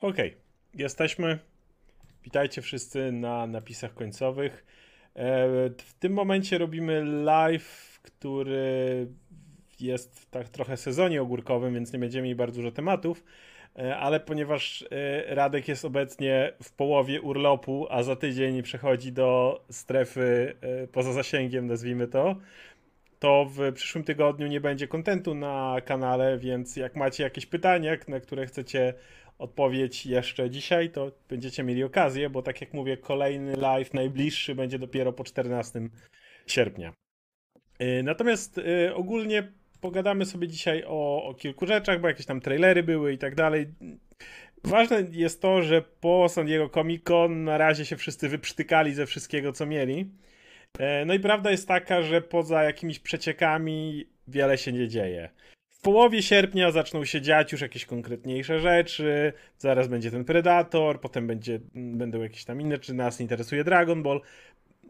Okej, okay. jesteśmy. Witajcie wszyscy na napisach końcowych. E, w tym momencie robimy live, który jest tak trochę sezonie ogórkowym, więc nie będziemy mieli bardzo dużo tematów. E, ale ponieważ e, Radek jest obecnie w połowie urlopu, a za tydzień przechodzi do strefy poza zasięgiem, nazwijmy to, to w przyszłym tygodniu nie będzie kontentu na kanale, więc jak macie jakieś pytania, na które chcecie odpowiedź jeszcze dzisiaj, to będziecie mieli okazję, bo tak jak mówię, kolejny live najbliższy będzie dopiero po 14 sierpnia. Y, natomiast y, ogólnie pogadamy sobie dzisiaj o, o kilku rzeczach, bo jakieś tam trailery były i tak dalej. Ważne jest to, że po San Diego Comic Con na razie się wszyscy wyprztykali ze wszystkiego, co mieli. E, no i prawda jest taka, że poza jakimiś przeciekami wiele się nie dzieje. W połowie sierpnia zaczną się dziać już jakieś konkretniejsze rzeczy, zaraz będzie ten Predator, potem będzie, będą jakieś tam inne, czy nas interesuje Dragon Ball.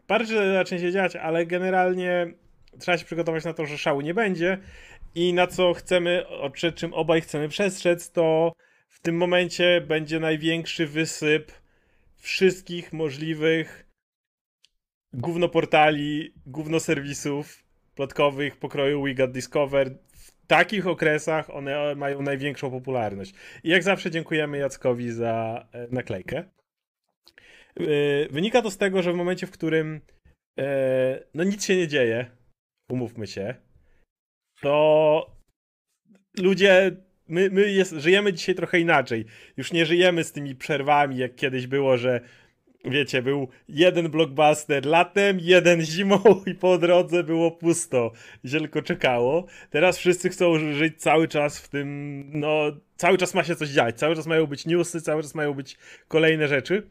Parę rzeczy zacznie się dziać, ale generalnie trzeba się przygotować na to, że szału nie będzie i na co chcemy, przed czym obaj chcemy przestrzec, to w tym momencie będzie największy wysyp wszystkich możliwych gówno portali, gówno plotkowych pokroju We Got Discovered. Takich okresach one mają największą popularność. I jak zawsze dziękujemy Jackowi za e, naklejkę. E, wynika to z tego, że w momencie, w którym e, no nic się nie dzieje, umówmy się, to ludzie my, my jest, żyjemy dzisiaj trochę inaczej. Już nie żyjemy z tymi przerwami, jak kiedyś było, że wiecie, był jeden blockbuster latem, jeden zimą i po drodze było pusto. Zielko czekało. Teraz wszyscy chcą żyć cały czas w tym, no, cały czas ma się coś dziać, cały czas mają być newsy, cały czas mają być kolejne rzeczy.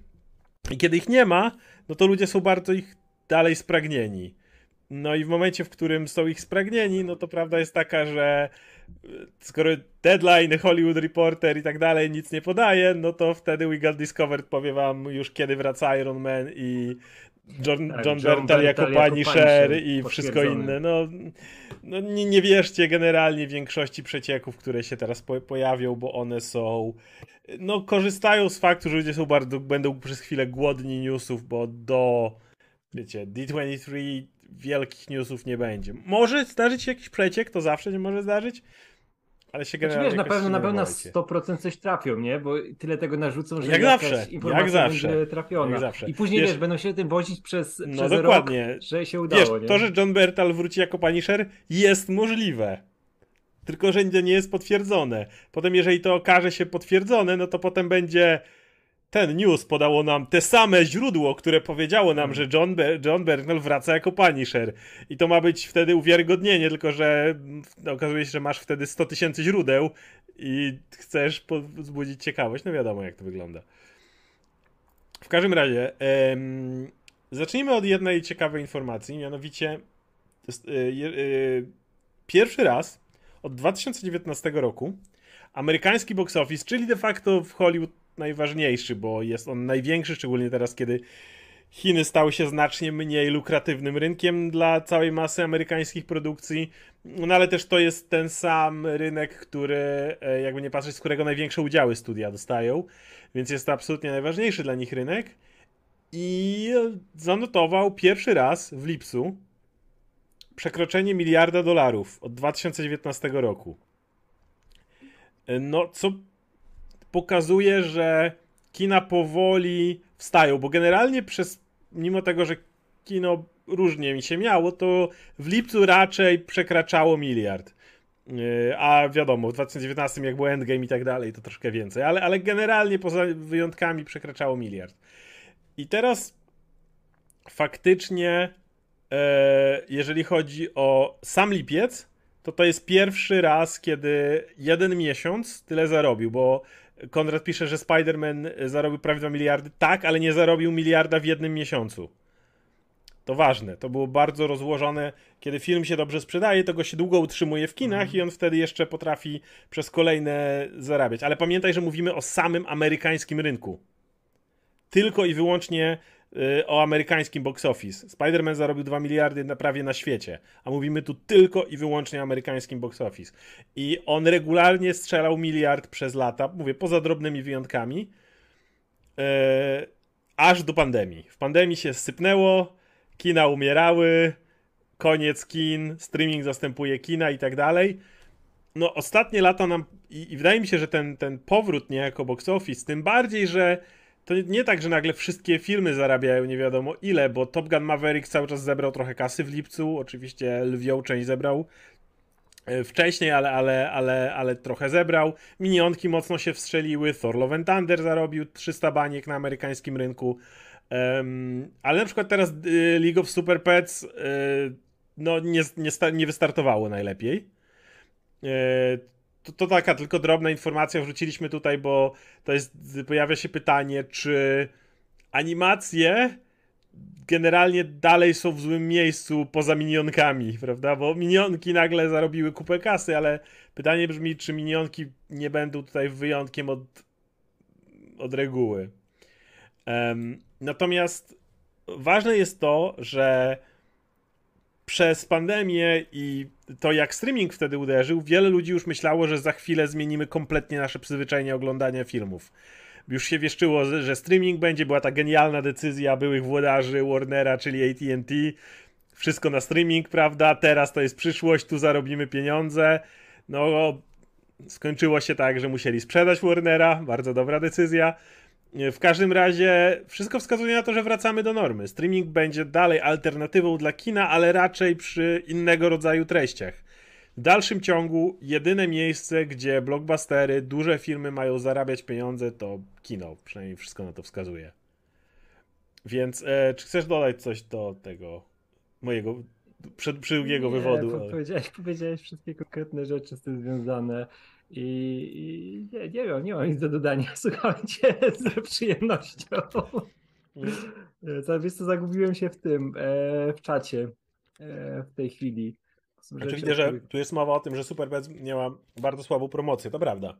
I kiedy ich nie ma, no to ludzie są bardzo ich dalej spragnieni. No i w momencie, w którym są ich spragnieni, no to prawda jest taka, że skoro deadline, Hollywood Reporter i tak dalej nic nie podaje, no to wtedy We Got Discovered powie wam już kiedy wraca Iron Man i John, tak, John, John Bertal jako Punisher i wszystko inne. No, no nie, nie wierzcie generalnie większości przecieków, które się teraz po, pojawią, bo one są no korzystają z faktu, że ludzie są bardzo, będą przez chwilę głodni newsów, bo do wiecie, D23 wielkich newsów nie będzie. Może zdarzyć się jakiś przeciek, to zawsze nie może zdarzyć, ale się generalnie znaczy, wiesz, na pewno na pewno 100% coś trafią, nie? Bo tyle tego narzucą, że jak zawsze, jak zawsze, będzie trafiona. Jak zawsze. I później wiesz, wiesz, będą się tym wozić przez, no przez dokładnie. rok, że się udało, wiesz, nie? To, że John Bertal wróci jako Punisher jest możliwe. Tylko, że nie jest potwierdzone. Potem, jeżeli to okaże się potwierdzone, no to potem będzie ten news podało nam te same źródło, które powiedziało nam, że John, John Bernal wraca jako Punisher. I to ma być wtedy uwiarygodnienie, tylko że okazuje się, że masz wtedy 100 tysięcy źródeł i chcesz wzbudzić ciekawość. No wiadomo, jak to wygląda. W każdym razie, em, zacznijmy od jednej ciekawej informacji, mianowicie y, y, pierwszy raz od 2019 roku amerykański box office, czyli de facto w Hollywood najważniejszy, bo jest on największy, szczególnie teraz, kiedy Chiny stały się znacznie mniej lukratywnym rynkiem dla całej masy amerykańskich produkcji, no ale też to jest ten sam rynek, który, e, jakby nie patrzeć, z którego największe udziały studia dostają, więc jest to absolutnie najważniejszy dla nich rynek. I zanotował pierwszy raz w lipcu przekroczenie miliarda dolarów od 2019 roku. E, no, co pokazuje, że kina powoli wstają, bo generalnie przez, mimo tego, że kino różnie mi się miało, to w lipcu raczej przekraczało miliard. Yy, a wiadomo, w 2019 jak był Endgame i tak dalej, to troszkę więcej, ale, ale generalnie poza wyjątkami przekraczało miliard. I teraz faktycznie, e, jeżeli chodzi o sam lipiec, to to jest pierwszy raz, kiedy jeden miesiąc tyle zarobił, bo Konrad pisze, że Spider-Man zarobił prawie 2 miliardy. Tak, ale nie zarobił miliarda w jednym miesiącu. To ważne. To było bardzo rozłożone. Kiedy film się dobrze sprzedaje, to go się długo utrzymuje w kinach mm. i on wtedy jeszcze potrafi przez kolejne zarabiać. Ale pamiętaj, że mówimy o samym amerykańskim rynku. Tylko i wyłącznie o amerykańskim box office. Spider-Man zarobił 2 miliardy na prawie na świecie, a mówimy tu tylko i wyłącznie amerykańskim box office. I on regularnie strzelał miliard przez lata, mówię, poza drobnymi wyjątkami, yy, aż do pandemii. W pandemii się sypnęło, kina umierały, koniec kin, streaming zastępuje kina i tak dalej. No, ostatnie lata nam. I, i wydaje mi się, że ten, ten powrót niejako box office, tym bardziej, że to nie tak, że nagle wszystkie filmy zarabiają nie wiadomo ile, bo Top Gun Maverick cały czas zebrał trochę kasy w lipcu, oczywiście lwią część zebrał e, wcześniej, ale, ale, ale, ale trochę zebrał. Minionki mocno się wstrzeliły, Thor Love and Thunder zarobił 300 baniek na amerykańskim rynku, um, ale na przykład teraz y, League of Super Pets y, no nie, nie, nie wystartowało najlepiej. Y, to, to, taka tylko drobna informacja wrzuciliśmy tutaj, bo to jest, pojawia się pytanie, czy animacje generalnie dalej są w złym miejscu poza minionkami, prawda? Bo minionki nagle zarobiły kupę kasy, ale pytanie brzmi, czy minionki nie będą tutaj wyjątkiem od, od reguły. Um, natomiast ważne jest to, że przez pandemię i to jak streaming wtedy uderzył, wiele ludzi już myślało, że za chwilę zmienimy kompletnie nasze przyzwyczajenie oglądania filmów. Już się wieszczyło, że streaming będzie, była ta genialna decyzja byłych włodarzy Warnera, czyli AT&T. Wszystko na streaming, prawda? Teraz to jest przyszłość, tu zarobimy pieniądze. No, skończyło się tak, że musieli sprzedać Warnera, bardzo dobra decyzja. W każdym razie wszystko wskazuje na to, że wracamy do normy. Streaming będzie dalej alternatywą dla kina, ale raczej przy innego rodzaju treściach. W dalszym ciągu jedyne miejsce, gdzie blockbustery, duże filmy mają zarabiać pieniądze, to kino. Przynajmniej wszystko na to wskazuje. Więc e, czy chcesz dodać coś do tego mojego przed, przydługiego wywodu? Powiedziałeś, powiedziałeś wszystkie konkretne rzeczy z tym związane. I, i nie, nie wiem, nie mam nic do dodania. Słuchałem cię z przyjemnością. Mm. Wiesz co, zagubiłem się w tym, e, w czacie e, w tej chwili. Znaczy widzę, że tu jest mowa o tym, że Superbad miała bardzo słabą promocję, to prawda.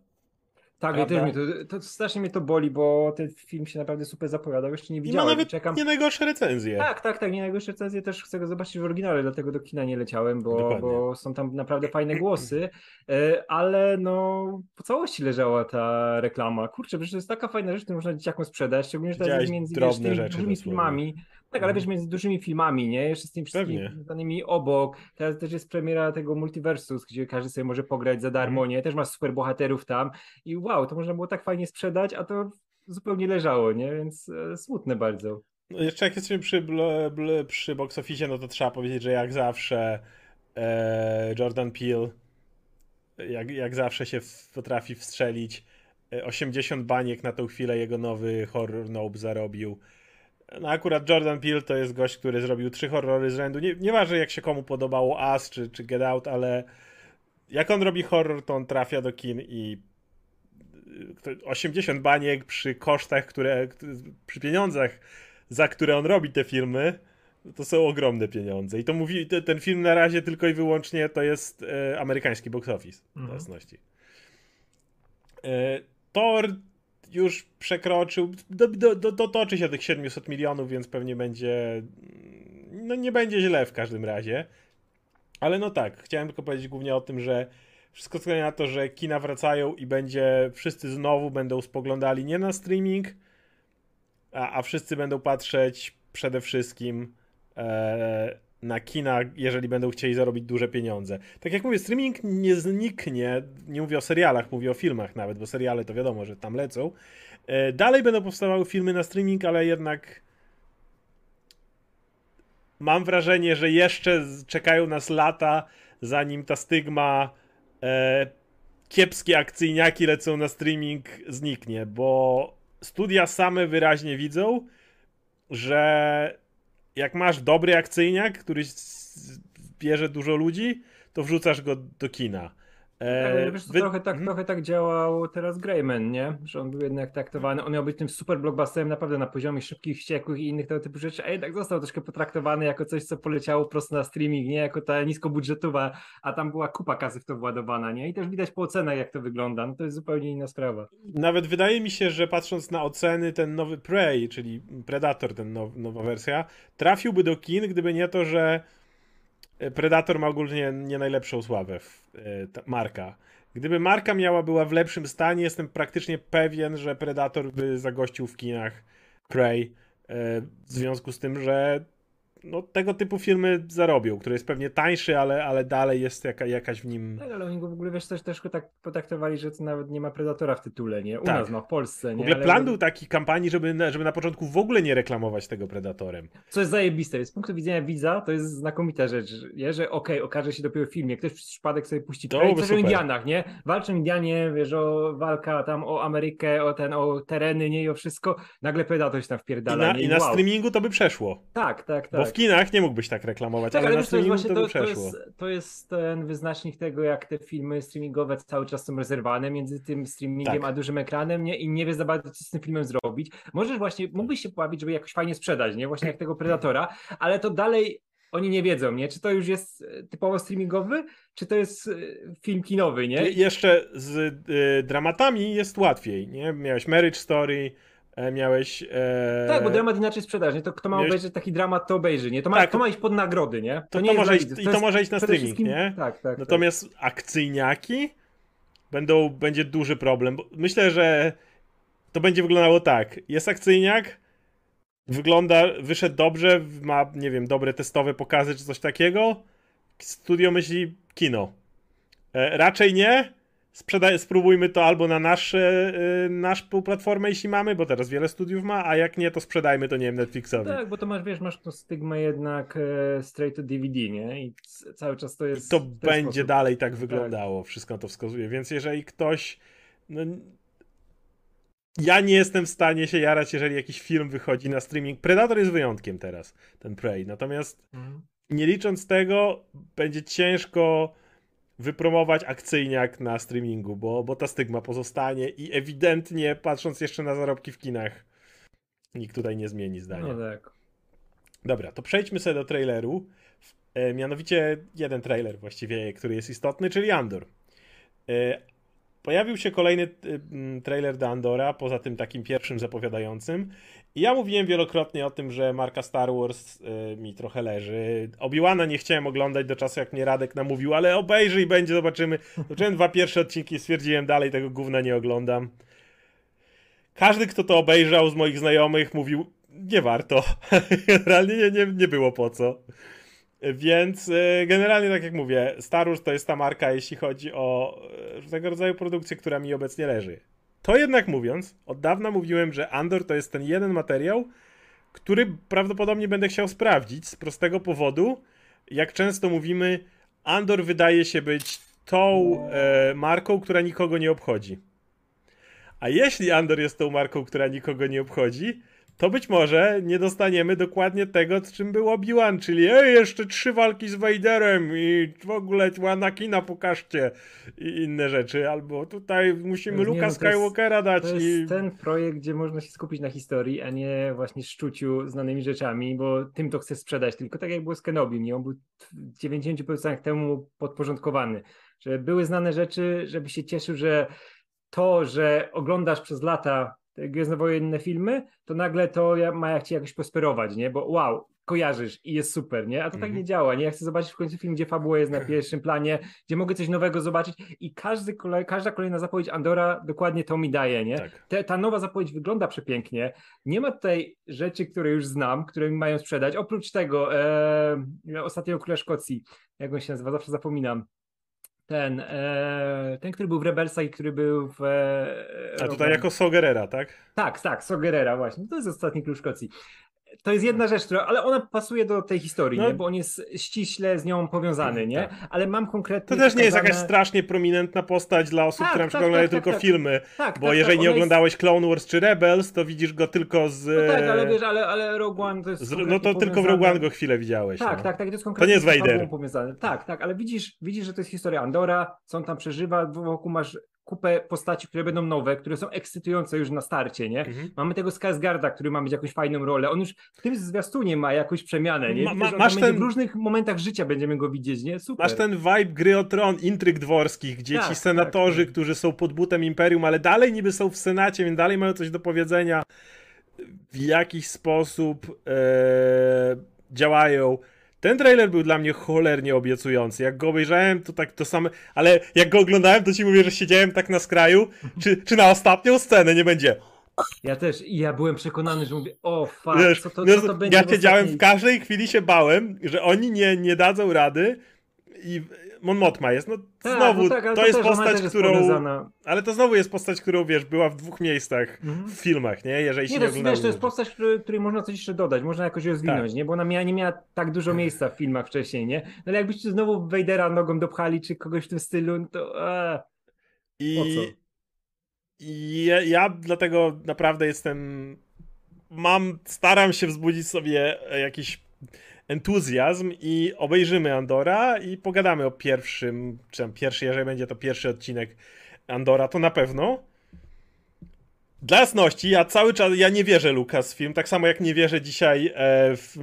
Tak, ja też mnie to, to, strasznie mnie to boli, bo ten film się naprawdę super zapowiadał. Jeszcze nie widziałem. I ma nawet czekam. nie najgorsze recenzje. Tak, tak, tak, nie najgorsze recenzje. Też chcę go zobaczyć w oryginale, dlatego do kina nie leciałem, bo, bo są tam naprawdę fajne głosy. E, ale no, po całości leżała ta reklama. Kurczę, przecież to jest taka fajna rzecz, którą można dzieciakom sprzedać, szczególnie, że teraz między wiesz, tymi filmami. Tak, ale wiesz, mhm. między dużymi filmami, nie? Jeszcze z tymi wszystkimi danymi obok. Teraz też jest premiera tego Multiversus, gdzie każdy sobie może pograć za darmo, mhm. nie? Też masz super bohaterów tam i wow, to można było tak fajnie sprzedać, a to zupełnie leżało, nie? Więc e, smutne bardzo. No jeszcze jak jesteśmy przy, bl, bl, przy box office, no to trzeba powiedzieć, że jak zawsze e, Jordan Peele jak, jak zawsze się w, potrafi wstrzelić. 80 e, baniek na tą chwilę jego nowy horror Nope zarobił. No akurat Jordan Peele to jest gość, który zrobił trzy horrory z rzędu. Nie, nieważne jak się komu podobało As czy, czy Get Out, ale jak on robi horror, to on trafia do kin i 80 baniek przy kosztach, które przy pieniądzach, za które on robi te filmy, to są ogromne pieniądze. I to mówi, ten film na razie tylko i wyłącznie to jest e, amerykański box office, mhm. jasności. E, Thor już przekroczył, do, do, do, dotoczy się tych 700 milionów, więc pewnie będzie, no nie będzie źle w każdym razie. Ale no tak, chciałem tylko powiedzieć głównie o tym, że wszystko wskazuje na to, że kina wracają i będzie, wszyscy znowu będą spoglądali nie na streaming, a, a wszyscy będą patrzeć przede wszystkim e, na kina, jeżeli będą chcieli zarobić duże pieniądze. Tak jak mówię, streaming nie zniknie, nie mówię o serialach, mówię o filmach nawet, bo seriale to wiadomo, że tam lecą. E, dalej będą powstawały filmy na streaming, ale jednak mam wrażenie, że jeszcze czekają nas lata, zanim ta stygma e, kiepskie akcyjniaki lecą na streaming zniknie, bo studia same wyraźnie widzą, że jak masz dobry akcyjniak, który bierze dużo ludzi, to wrzucasz go do kina. E, wiesz, wy... trochę, tak, hmm? trochę tak działał teraz Greyman, nie? Że on był jednak traktowany, on miał być tym super blockbusterem naprawdę na poziomie szybkich, wściekłych i innych tego typu rzeczy, a jednak został troszkę potraktowany jako coś, co poleciało prosto na streaming, nie? Jako ta niskobudżetowa, a tam była kupa kasy w to władowana, nie? I też widać po ocenach, jak to wygląda, no to jest zupełnie inna sprawa. Nawet wydaje mi się, że patrząc na oceny, ten nowy Prey, czyli Predator, ten now, nowa wersja, trafiłby do kin, gdyby nie to, że Predator ma ogólnie nie najlepszą sławę, e, marka. Gdyby marka miała była w lepszym stanie, jestem praktycznie pewien, że Predator by zagościł w kinach Prey, e, w związku z tym, że no, tego typu filmy zarobią, który jest pewnie tańszy, ale, ale dalej jest jaka, jakaś w nim... Tak, ale oni go w ogóle, wiesz, też, też tak potraktowali, że to nawet nie ma Predatora w tytule, nie? U tak. nas, no, w Polsce, nie? W ogóle ale... plan był taki kampanii, żeby, żeby na początku w ogóle nie reklamować tego Predatorem. Co jest zajebiste, z punktu widzenia widza to jest znakomita rzecz, nie? że okej, okay, okaże się dopiero w filmie, ktoś przez przypadek sobie puści to coś o Indianach, nie? Walczą Indianie, wiesz, o walka tam o Amerykę, o ten, o tereny, nie? I o wszystko, nagle Predator się tam wpierdala. I na, i na wow. streamingu to by przeszło. Tak, tak, tak. Bo w kinach nie mógłbyś tak reklamować, tak, ale, ale na streamingu to, to, by przeszło. To jest, to jest, ten wyznacznik tego, jak te filmy streamingowe cały czas są rezerwowane między tym streamingiem tak. a dużym ekranem, nie? I nie wiesz za bardzo, co z tym filmem zrobić. Możesz właśnie, mógłbyś się pobawić, żeby jakoś fajnie sprzedać, nie? Właśnie jak tego Predatora, ale to dalej oni nie wiedzą, nie? Czy to już jest e, typowo streamingowy, czy to jest e, film kinowy, nie? jeszcze z y, dramatami jest łatwiej, nie? Miałeś Marriage Story, miałeś... E... Tak, bo dramat inaczej sprzedaż, nie? To kto ma miałeś... obejrzeć taki dramat, to obejrzy, nie? To ma, tak, to ma iść pod nagrody, nie? To, to, nie to może iść, I to, może iść na streaming, nie? Tak, tak. Natomiast tak. akcyjniaki będą, będzie duży problem, myślę, że to będzie wyglądało tak. Jest akcyjniak, wygląda, wyszedł dobrze, ma, nie wiem, dobre testowe pokazy czy coś takiego. Studio myśli kino. E, raczej nie, sprzedaj, spróbujmy to albo na nasz, yy, nasz platformę, jeśli mamy, bo teraz wiele studiów ma, a jak nie, to sprzedajmy to, nie wiem, Netflixowi. Tak, bo to masz, wiesz, masz to stygmę jednak e, straight to DVD, nie? I cały czas to jest... To będzie sposób. dalej tak, tak wyglądało, tak. wszystko to wskazuje, więc jeżeli ktoś... No, ja nie jestem w stanie się jarać, jeżeli jakiś film wychodzi na streaming. Predator jest wyjątkiem teraz, ten Prey. Natomiast mhm. nie licząc tego, będzie ciężko wypromować akcyjniak na streamingu, bo, bo ta stygma pozostanie i ewidentnie, patrząc jeszcze na zarobki w kinach, nikt tutaj nie zmieni zdania. No tak. Dobra, to przejdźmy sobie do traileru. E, mianowicie jeden trailer właściwie, który jest istotny, czyli Andor. E, pojawił się kolejny e, trailer do Andora, poza tym takim pierwszym zapowiadającym. I ja mówiłem wielokrotnie o tym, że marka Star Wars y, mi trochę leży. Obi-Wana nie chciałem oglądać do czasu, jak mnie Radek namówił, ale obejrzyj, będzie, zobaczymy. Zobaczyłem dwa pierwsze odcinki stwierdziłem, dalej tego gówna nie oglądam. Każdy, kto to obejrzał z moich znajomych, mówił, nie warto. Generalnie nie, nie, nie było po co. Więc y, generalnie, tak jak mówię, Star Wars to jest ta marka, jeśli chodzi o y, tego rodzaju produkcję, która mi obecnie leży. To jednak mówiąc, od dawna mówiłem, że Andor to jest ten jeden materiał, który prawdopodobnie będę chciał sprawdzić z prostego powodu. Jak często mówimy, Andor wydaje się być tą e, marką, która nikogo nie obchodzi. A jeśli Andor jest tą marką, która nikogo nie obchodzi, to być może nie dostaniemy dokładnie tego, czym był Obi-Wan, czyli ej, jeszcze trzy walki z Vaderem i w ogóle Anakina pokażcie i inne rzeczy, albo tutaj musimy Luka no, Skywalkera dać. To jest i... ten projekt, gdzie można się skupić na historii, a nie właśnie szczuciu znanymi rzeczami, bo tym to chce sprzedać, tylko tak jak było z Kenobim, nie? On był w 90% temu podporządkowany, że były znane rzeczy, żeby się cieszył, że to, że oglądasz przez lata gwiezdnowojenne filmy, to nagle to ma jak ci jakoś prosperować, nie? Bo wow, kojarzysz i jest super, nie? A to mm. tak nie działa, nie? Ja chcę zobaczyć w końcu film, gdzie fabuła jest na pierwszym planie, gdzie mogę coś nowego zobaczyć i każdy kolej, każda kolejna zapowiedź Andora dokładnie to mi daje, nie? Tak. Te, ta nowa zapowiedź wygląda przepięknie. Nie ma tutaj rzeczy, które już znam, które mi mają sprzedać. Oprócz tego e, ostatniego króla Szkocji, jak on się nazywa, zawsze zapominam ten, e, ten, który był w Rebelsach i który był w... E, A tutaj jako Sogerera, tak? Tak, tak, Sogerera właśnie. To jest ostatni klucz Szkocji. To jest jedna rzecz, która, ale ona pasuje do tej historii, no. nie? bo on jest ściśle z nią powiązany, nie? Tak. Ale mam konkretnie. To też nie jest jakaś strasznie prominentna postać dla osób, tak, które tak, oglądają tak, tylko tak, filmy. Tak, bo jeżeli nie oglądałeś jest... Clone Wars czy Rebels, to widzisz go tylko z. No tak, ale wiesz, ale, ale Rogue One to jest. Z... No to tylko w Rogue One go chwilę widziałeś. Tak, no. tak, tak. To, jest to nie jest Vader. Powiązane. Tak, tak, ale widzisz, widzisz, że to jest historia Andora, co on tam przeżywa, wokół masz kupę postaci, które będą nowe, które są ekscytujące już na starcie, nie? Mhm. Mamy tego Skarsgarda, który ma mieć jakąś fajną rolę. On już w tym zwiastunie ma jakąś przemianę, nie? Ma, ma, masz ten... W różnych momentach życia będziemy go widzieć, nie? Super. Masz ten vibe gry o tron, intryg dworskich, gdzie tak, ci senatorzy, tak, którzy są pod butem Imperium, ale dalej niby są w Senacie, więc dalej mają coś do powiedzenia, w jakiś sposób e, działają ten trailer był dla mnie cholernie obiecujący. Jak go obejrzałem, to tak to same. Ale jak go oglądałem, to ci mówię, że siedziałem tak na skraju. Czy, czy na ostatnią scenę nie będzie? Ja też, i ja byłem przekonany, że mówię, o fuck, Wiesz, co, to, co to będzie Ja siedziałem w każdej chwili się bałem, że oni nie, nie dadzą rady i Mon jest, no tak, znowu, no tak, to, to, jest postać, którą... ale to znowu jest postać, którą, wiesz, była w dwóch miejscach mm -hmm. w filmach, nie? Jeżeli się nie, nie wiesz, to jest postać, której, której można coś jeszcze dodać, można jakoś rozwinąć, tak. nie? Bo ona miała, nie miała tak dużo miejsca w filmach wcześniej, nie? No ale jakbyście znowu Vadera nogą dopchali, czy kogoś w tym stylu, no to... A, I... I ja, ja dlatego naprawdę jestem... Mam, staram się wzbudzić sobie jakiś entuzjazm i obejrzymy Andora i pogadamy o pierwszym, czy tam pierwszy, jeżeli będzie to pierwszy odcinek Andora, to na pewno. Dla jasności, ja cały czas, ja nie wierzę film, tak samo jak nie wierzę dzisiaj e, w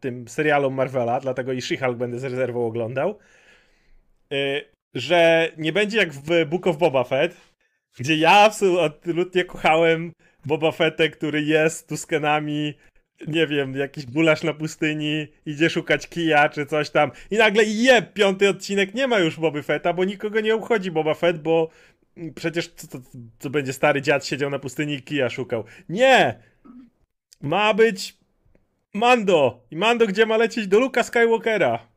tym serialu Marvela, dlatego i She-Hulk będę z rezerwą oglądał, e, że nie będzie jak w Book of Boba Fett, gdzie ja absolutnie kochałem Boba Fettę, który jest Tuskenami nie wiem, jakiś gulasz na pustyni, idzie szukać kija czy coś tam i nagle je, piąty odcinek nie ma już Boba Fetta, bo nikogo nie obchodzi Boba Fett, bo przecież co, to, to będzie stary dziad siedział na pustyni i kija szukał. Nie! Ma być Mando! I Mando gdzie ma lecieć? Do Luka Skywalkera.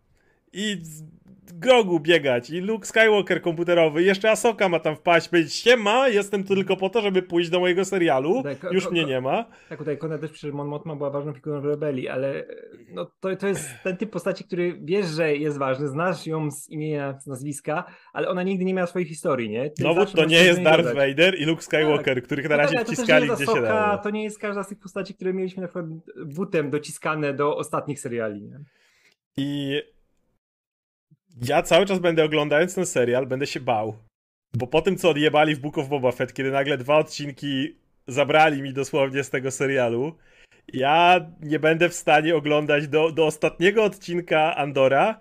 I Grogu biegać i Luke Skywalker komputerowy, jeszcze Asoka ma tam wpaść, powiedzieć siema, jestem tu tylko po to, żeby pójść do mojego serialu, już mnie nie ma. Tak, tutaj Kona też przy Mon Mothma była ważną figurą w Rebelii, ale no, to, to jest ten typ postaci, który wiesz, że jest ważny, znasz ją z imienia, z nazwiska, ale ona nigdy nie miała swojej historii, nie? Ty Znowu to nie jest Darth dodać. Vader i Luke Skywalker, tak. których na no razie tak, wciskali gdzie się dało. To nie jest każda z tych postaci, które mieliśmy na przykład butem dociskane do ostatnich seriali, nie? I ja cały czas będę oglądając ten serial, będę się bał. Bo po tym, co odjebali w Book of Boba Fett, kiedy nagle dwa odcinki zabrali mi dosłownie z tego serialu, ja nie będę w stanie oglądać do, do ostatniego odcinka Andora.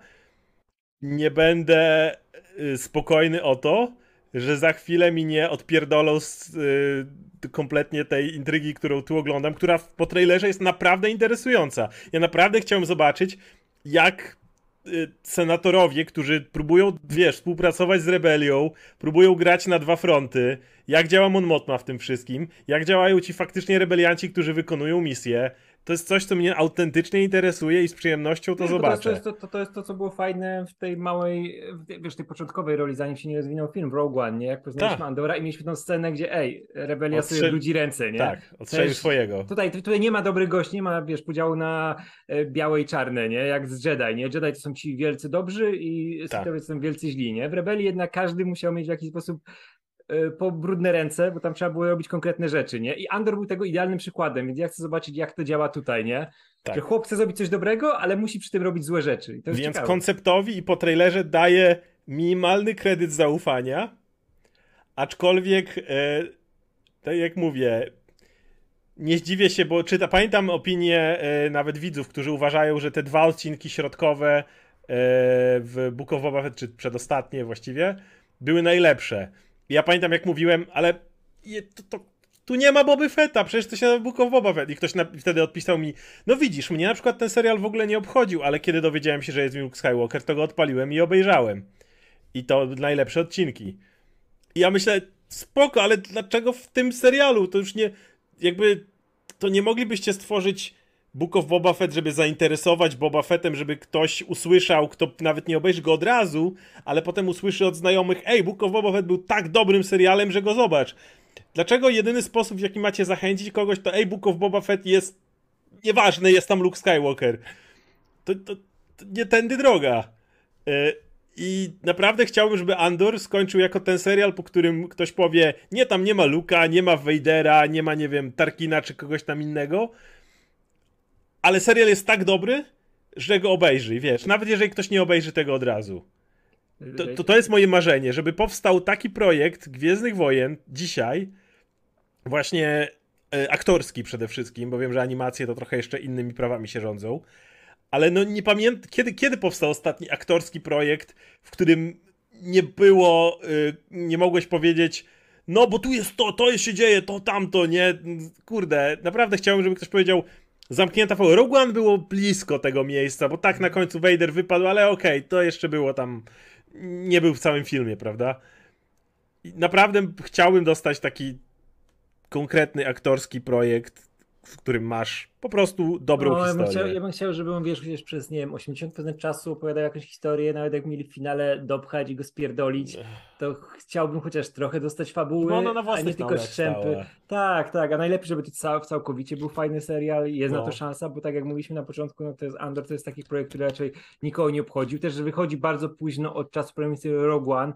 Nie będę y, spokojny o to, że za chwilę mi nie odpierdolą z, y, kompletnie tej intrygi, którą tu oglądam, która po trailerze jest naprawdę interesująca. Ja naprawdę chciałem zobaczyć, jak senatorowie, którzy próbują, wiesz, współpracować z rebelią, próbują grać na dwa fronty, jak działa Mon Mothma w tym wszystkim, jak działają ci faktycznie rebelianci, którzy wykonują misję, to jest coś, co mnie autentycznie interesuje i z przyjemnością to, zobaczę. To jest to, to, to jest to, co było fajne w tej małej, wiesz, tej początkowej roli, zanim się nie rozwinął film w Rogue One, nie? Jak poznaliśmy tak. Andora i mieliśmy tą scenę, gdzie ej, rebelia Odstrzel... sobie brudzi ręce, nie? Tak, odstrzelił swojego. Tutaj, tutaj nie ma dobrych gości, nie ma, wiesz, podziału na e, białe i czarne, nie? Jak z Jedi, nie? Jedi to są ci wielcy dobrzy i tak. to są wielcy źli, nie? W rebelii jednak każdy musiał mieć w jakiś sposób po brudne ręce, bo tam trzeba było robić konkretne rzeczy, nie? I Andor był tego idealnym przykładem, więc ja chcę zobaczyć, jak to działa tutaj, nie? Tak. Że chłop chce zrobić coś dobrego, ale musi przy tym robić złe rzeczy. więc ciekawe. konceptowi i po trailerze daje minimalny kredyt zaufania, aczkolwiek, e, tak jak mówię, nie zdziwię się, bo czyta, pamiętam opinię e, nawet widzów, którzy uważają, że te dwa odcinki środkowe e, w Book of Boba Fett, czy przedostatnie właściwie, były najlepsze. Ja pamiętam, jak mówiłem, ale to, to, tu nie ma Boby Fetta, przecież to się na Book of Boba Fett. I ktoś na, wtedy odpisał mi, no widzisz, mnie na przykład ten serial w ogóle nie obchodził, ale kiedy dowiedziałem się, że jest Luke Skywalker, to go odpaliłem i obejrzałem. I to najlepsze odcinki. I ja myślę, spoko, ale dlaczego w tym serialu? To już nie, jakby, to nie moglibyście stworzyć Book of Boba Fett, żeby zainteresować Boba Fettem, żeby ktoś usłyszał, kto nawet nie obejrzy go od razu, ale potem usłyszy od znajomych, ej, Book of Boba Fett był tak dobrym serialem, że go zobacz. Dlaczego jedyny sposób, w jaki macie zachęcić kogoś, to ej, Book of Boba Fett jest nieważne, jest tam Luke Skywalker. To, to, to nie tędy droga. E, I naprawdę chciałbym, żeby Andor skończył jako ten serial, po którym ktoś powie, nie, tam nie ma Luka, nie ma Vadera, nie ma, nie wiem, Tarkina czy kogoś tam innego, ale serial jest tak dobry, że go obejrzy, wiesz, nawet jeżeli ktoś nie obejrzy tego od razu. To, to, to jest moje marzenie, żeby powstał taki projekt Gwiezdnych Wojen dzisiaj, właśnie e, aktorski przede wszystkim, bo wiem, że animacje to trochę jeszcze innymi prawami się rządzą, ale no nie pamiętam, kiedy, kiedy powstał ostatni aktorski projekt, w którym nie było, y, nie mogłeś powiedzieć, no bo tu jest to, to się dzieje, to tamto, nie, kurde, naprawdę chciałbym, żeby ktoś powiedział, zamknięta fabuła. Rogue One było blisko tego miejsca, bo tak na końcu Vader wypadł, ale okej, okay, to jeszcze było tam, nie był w całym filmie, prawda? I naprawdę chciałbym dostać taki konkretny aktorski projekt, w którym masz po prostu dobrą no, historię. Ja bym, chciał, ja bym chciał, żeby on wiesz, wiesz, przez nie wiem, 80% czasu opowiadał jakąś historię, nawet jak mieli w finale dopchać i go spierdolić, to chciałbym chociaż trochę dostać fabuły, no, no, a nie tylko szczępy. Tak, tak, a najlepiej, żeby to cał, całkowicie był fajny serial jest no. na to szansa, bo tak jak mówiliśmy na początku, no to jest Andor, to jest taki projekt, który raczej nikogo nie obchodził, też, że wychodzi bardzo późno od czasu premiery Rogue One,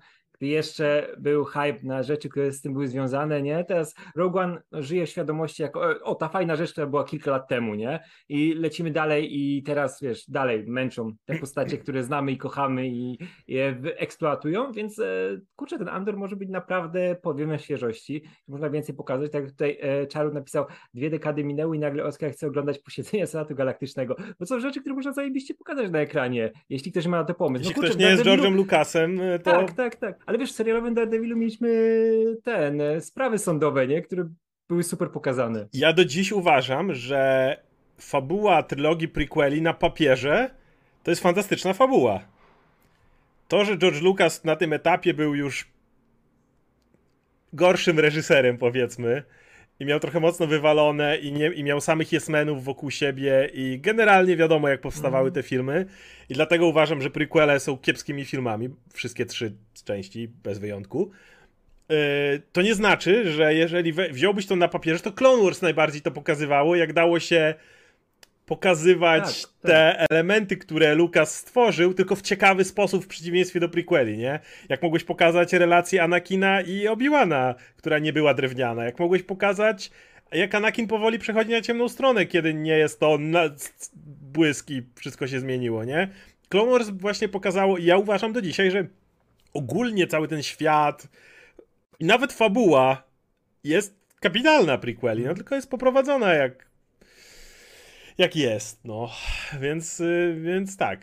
jeszcze był hype na rzeczy, które z tym były związane, nie? Teraz Rogue One żyje w świadomości jako, o, ta fajna rzecz, która była kilka lat temu, nie? I lecimy dalej i teraz, wiesz, dalej męczą te postacie, które znamy i kochamy i je eksploatują, więc e, kurczę, ten Andor może być naprawdę podwiemem świeżości, można więcej pokazać, tak jak tutaj e, napisał, dwie dekady minęły i nagle Oskar chce oglądać posiedzenia Senatu Galaktycznego, bo są rzeczy, które można zajebiście pokazać na ekranie, jeśli ktoś ma na to pomysł. No, jeśli kurczę, ktoś nie jest George'em Lucasem, to... Tak, tak, tak, ale wiesz, serialowym Daredevilu mieliśmy ten, e, sprawy sądowe, nie? Które były super pokazane. Ja do dziś uważam, że fabuła trylogii prequeli na papierze to jest fantastyczna fabuła. To, że George Lucas na tym etapie był już gorszym reżyserem, powiedzmy, i miał trochę mocno wywalone i, nie, i miał samych jesmenów wokół siebie i generalnie wiadomo jak powstawały mm. te filmy i dlatego uważam, że prequele są kiepskimi filmami, wszystkie trzy części bez wyjątku. Yy, to nie znaczy, że jeżeli we, to na papierze, to Clone Wars najbardziej to pokazywało, jak dało się pokazywać tak, te tak. elementy, które Lucas stworzył, tylko w ciekawy sposób w przeciwieństwie do prequeli, nie? Jak mogłeś pokazać relację Anakina i Obi-Wana, która nie była drewniana. Jak mogłeś pokazać, jak Anakin powoli przechodzi na ciemną stronę, kiedy nie jest to na... błysk i wszystko się zmieniło, nie? Clone Wars właśnie pokazało, i ja uważam do dzisiaj, że ogólnie cały ten świat i nawet fabuła jest kapitalna prequeli, no tylko jest poprowadzona jak jak jest, no. Więc, y, więc tak.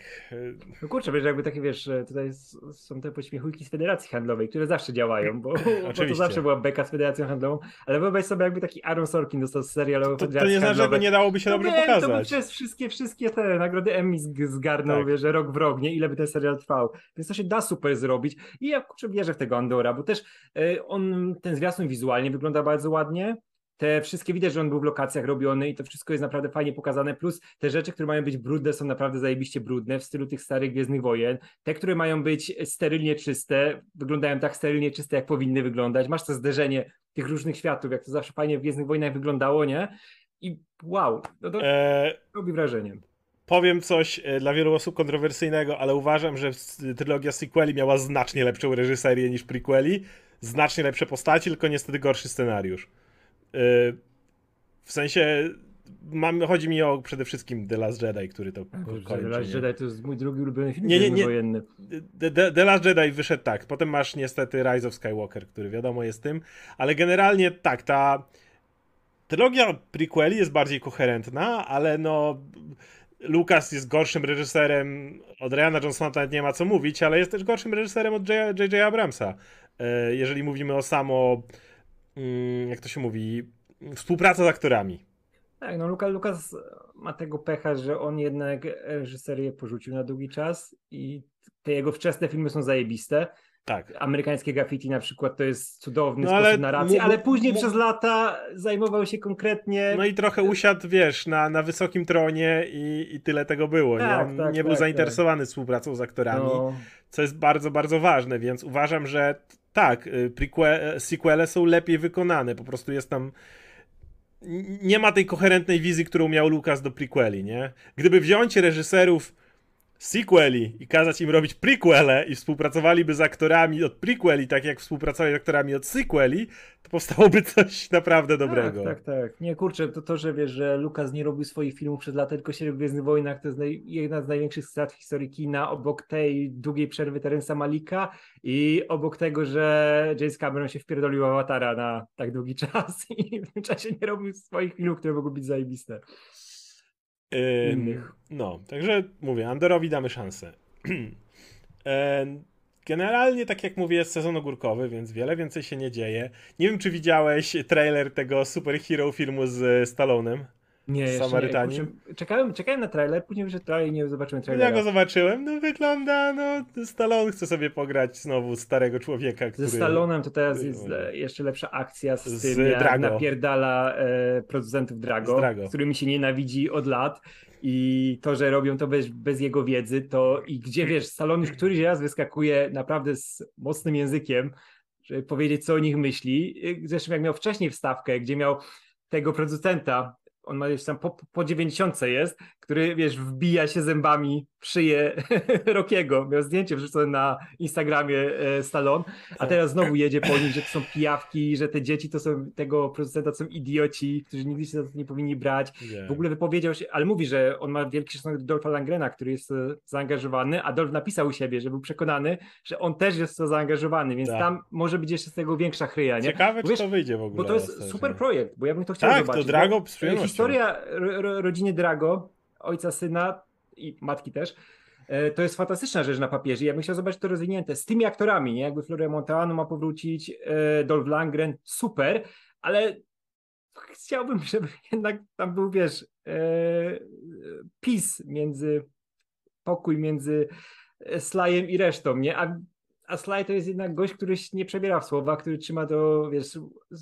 No kurczę, wiesz, jakby takie, wiesz, tutaj są te pośmiechujki z Federacji Handlowej, które zawsze działają, bo, bo to zawsze była beka z Federacją Handlową, ale wyobraź sobie, jakby taki Aaron Sorkin dostał serialowy to, to nie znaczy, że nie dałoby się no dobrze pokazać. To by przez wszystkie, wszystkie te nagrody Emmy zgarnął, tak. wiesz, że rok w rok, nie? Ile by ten serial trwał. Więc to się da super zrobić i ja kurczę wierzę w tego Andora, bo też y, on, ten zwiastun wizualnie wygląda bardzo ładnie, te wszystkie widać, że on był w lokacjach robiony i to wszystko jest naprawdę fajnie pokazane, plus te rzeczy, które mają być brudne są naprawdę zajebiście brudne w stylu tych starych Gwiezdnych Wojen. Te, które mają być sterylnie czyste, wyglądają tak sterylnie czyste, jak powinny wyglądać. Masz to zderzenie tych różnych światów, jak to zawsze fajnie w Gwiezdnych Wojnach wyglądało, nie? I wow, no to eee... robi wrażenie powiem coś e, dla wielu osób kontrowersyjnego, ale uważam, że trylogia sequeli miała znacznie lepszą reżyserię niż prequeli, znacznie lepsze postaci, tylko niestety gorszy scenariusz. Y, w sensie mam, chodzi mi o przede wszystkim The Last Jedi, który to kończy. The Last Jedi to jest mój drugi ulubiony film nie, nie, nie. wojenny. The, The, The, Last Jedi wyszedł tak, potem masz niestety Rise of Skywalker, który wiadomo jest tym, ale generalnie tak, ta trylogia prequeli jest bardziej koherentna, ale no Lucas jest gorszym reżyserem od Ryana Johnsona, to nawet nie ma co mówić, ale jest też gorszym reżyserem od J.J. Abramsa. Y, jeżeli mówimy o samo jak to się mówi, współpraca z aktorami. Tak, no Lukas, Lukas ma tego pecha, że on jednak reżyserię porzucił na długi czas i te jego wczesne filmy są zajebiste. Tak. Amerykańskie graffiti na przykład to jest cudowny no, sposób narracji, ale później przez lata zajmował się konkretnie. No i trochę usiadł, wiesz, na, na wysokim tronie i, i tyle tego było. Tak, nie, tak, nie był tak, zainteresowany tak. współpracą z aktorami, no. co jest bardzo, bardzo ważne, więc uważam, że tak, y, prequel, sequele są lepiej wykonane, po prostu jest tam nie ma tej koherentnej wizji, którą miał Lucas do prequeli, nie? Gdyby wziąć reżyserów sequeli i kazać im robić prequele i współpracowaliby z aktorami od prequeli, tak jak współpracowali z aktorami od sequeli, to powstałoby coś naprawdę tak, dobrego. Tak, tak, tak. Nie, kurczę, to to, że wiesz, że Lucas nie robił swoich filmów przez lata, tylko się w Gwiezdnych Wojnach, to jest naj, jedna z największych strat w historii kina, obok tej długiej przerwy Terensa Malika i obok tego, że James Cameron się wpierdolił Awatara na tak długi czas i w tym czasie nie robił swoich filmów, które mogły być zajebiste. Innych. No, także mówię, Andorowi damy szansę. Generalnie, tak jak mówię, jest sezon ogórkowy, więc wiele więcej się nie dzieje. Nie wiem, czy widziałeś trailer tego superhero filmu z Stallonem. Nie, Samarytanii. Nie. Czekałem, czekałem na trailer, później wyszedł trailer i nie zobaczyłem trailera. Ja go zobaczyłem, no wygląda, no Stallone chce sobie pograć znowu starego człowieka, który... Ze Stallonem to teraz jest jeszcze lepsza akcja z, z tym, jak Drago. napierdala e, producentów Drago, z Drago, z którymi się nienawidzi od lat i to, że robią to bez, bez jego wiedzy, to i gdzie wiesz, Stallone już któryś raz wyskakuje naprawdę z mocnym językiem, żeby powiedzieć, co o nich myśli. Zresztą jak miał wcześniej wstawkę, gdzie miał tego producenta, on ma już tam po, po 90 jest, który wiesz, wbija się zębami w szyję Rokiego. Miał zdjęcie wrzucone na Instagramie e, Stallone, a tak. teraz znowu jedzie po nich, że to są pijawki, że te dzieci to są tego producenta to są idioci, którzy nigdy się za to nie powinni brać. W ogóle wypowiedział się, ale mówi, że on ma wielki szacunek do Dolfa Langrena, który jest e, zaangażowany, a Dolf napisał u siebie, że był przekonany, że on też jest to zaangażowany, więc tak. tam może być jeszcze z tego większa chryja, nie? Ciekawe, bo, czy to wyjdzie w ogóle. Bo to jest super projekt, bo ja bym to chciał tak, zobaczyć. Tak, to Drago z Historia rodziny Drago, ojca, syna i matki też, e, to jest fantastyczna rzecz na papierze. Ja bym chciał zobaczyć to rozwinięte z tymi aktorami, nie? Jakby Florian Montalano ma powrócić, e, Dolph Langren, super, ale chciałbym, żeby jednak tam był, wiesz, e, pis między, pokój między Slajem i resztą, nie? A a Sly to jest jednak gość, który nie przebiera w słowa, który trzyma to, wiesz,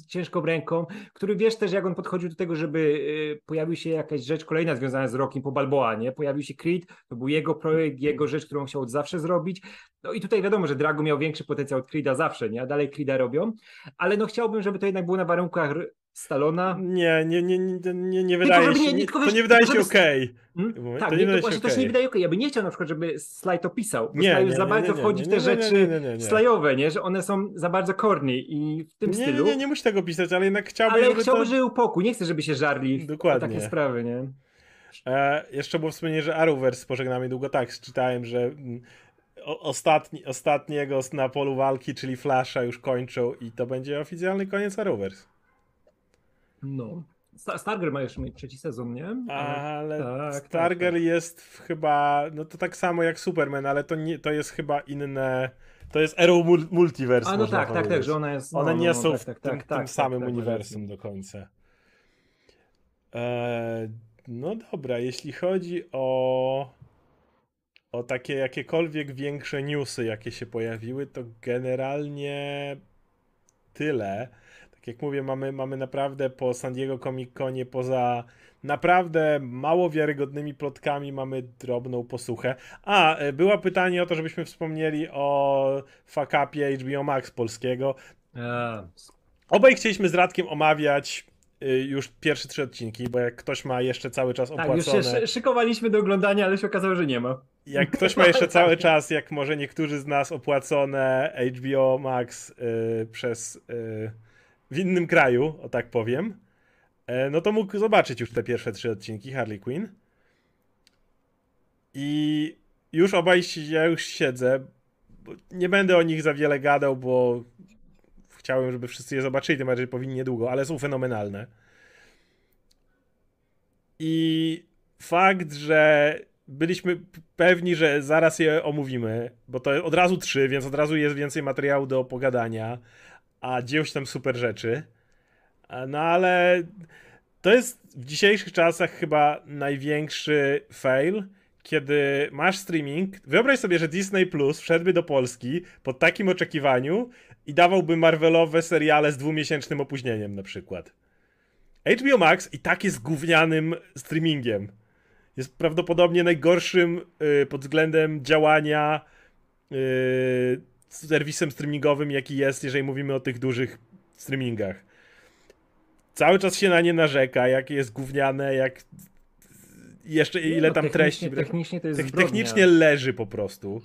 ciężką ręką, który wiesz też, jak on podchodził do tego, żeby y, pojawił się jakaś rzecz kolejna związana z Rockiem po Balboa, nie? Pojawił się Creed, to był jego projekt, jego rzecz, którą chciał od zawsze zrobić. No i tutaj wiadomo, że Drago miał większy potencjał od Creeda zawsze, nie? A dalej Creeda robią, ale no chciałbym, żeby to jednak było na warunkach Stalona. Nie, nie, nie, nie, nie, nie wydaje się. Nie, nie, to nie wydaje się okej. Hmm? Tak, to nie, to, właśnie się nie wydaje okej. Ja bym nie chciał na przykład, żeby Sly to pisał, bo nie, za bardzo wchodzi w te rzeczy slajowe, nie? Że one są za bardzo corny i w tym nie, stylu. Nie, nie, nie musi tego pisać, ale jednak chciałbym, Ale chciałbym, żeby pokój. Nie chcę, żeby się żarli Dokładnie. takie sprawy, nie? E, jeszcze było wspomnienie, że Arrowverse pożegnamy długo tak. Czytałem, że mm, ostatni, ostatniego na polu walki, czyli Flasha już kończą i to będzie oficjalny koniec Arrowverse. No. Starger ma jeszcze mieć trzeci sezon, nie? Ale tak, Starger tak, tak. jest chyba, no to tak samo jak Superman, ale to, nie, to jest chyba inne, to jest Arrow Multiverse. A no tak, tak, tak, że ona jest. No, one no, nie no, są tak, w tak, tym, tak, tym tak, samym uniwersum do końca. E, no dobra, jeśli chodzi o o takie jakiekolwiek większe newsy, jakie się pojawiły, to generalnie tyle jak mówię, mamy, mamy naprawdę po San Diego Comic Conie, poza naprawdę mało wiarygodnymi plotkami, mamy drobną posłuchę. A, e, była pytanie o to, żebyśmy wspomnieli o fakapie HBO Max polskiego. Obaj chcieliśmy z Radkiem omawiać y, już pierwsze trzy odcinki, bo jak ktoś ma jeszcze cały czas opłacone... Tak, już się szykowaliśmy do oglądania, ale się okazało, że nie ma. Jak ktoś ma jeszcze cały czas, jak może niektórzy z nas opłacone HBO Max yy, przez... Yy, w innym kraju, o tak powiem, e, no to mógł zobaczyć już te pierwsze trzy odcinki Harley Quinn. I już obaj ja już siedzę. Nie będę o nich za wiele gadał, bo chciałem, żeby wszyscy je zobaczyli, tym bardziej powinni niedługo, ale są fenomenalne. I fakt, że byliśmy pewni, że zaraz je omówimy, bo to od razu trzy, więc od razu jest więcej materiału do pogadania a dzieją się tam super rzeczy. No ale to jest w dzisiejszych czasach chyba największy fail, kiedy masz streaming. Wyobraź sobie, że Disney Plus wszedłby do Polski pod takim oczekiwaniu i dawałby Marvelowe seriale z dwumiesięcznym opóźnieniem na przykład. HBO Max i tak jest gównianym streamingiem. Jest prawdopodobnie najgorszym yy, pod względem działania yy, serwisem streamingowym, jaki jest, jeżeli mówimy o tych dużych streamingach. cały czas się na nie narzeka, jak jest gówniane, jak jeszcze ile no, tam treści. Technicznie to jest Technicznie leży po prostu.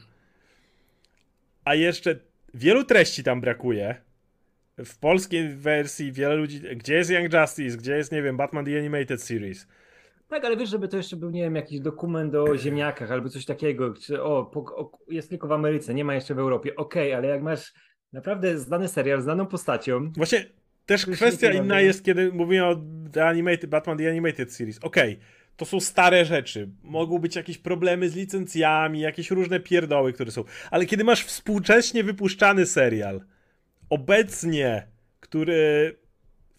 A jeszcze wielu treści tam brakuje. W polskiej wersji wiele ludzi. Gdzie jest Young Justice? Gdzie jest, nie wiem, Batman The Animated Series? Tak, ale wiesz, żeby to jeszcze był, nie wiem, jakiś dokument o ziemniakach albo coś takiego, czy o, po, o jest tylko w Ameryce, nie ma jeszcze w Europie. Okej, okay, ale jak masz naprawdę znany serial, znaną postacią. Właśnie też kwestia inna jest, kiedy mówimy o The Animated, Batman The Animated Series. Okej, okay, to są stare rzeczy. Mogą być jakieś problemy z licencjami, jakieś różne pierdoły, które są. Ale kiedy masz współcześnie wypuszczany serial, obecnie, który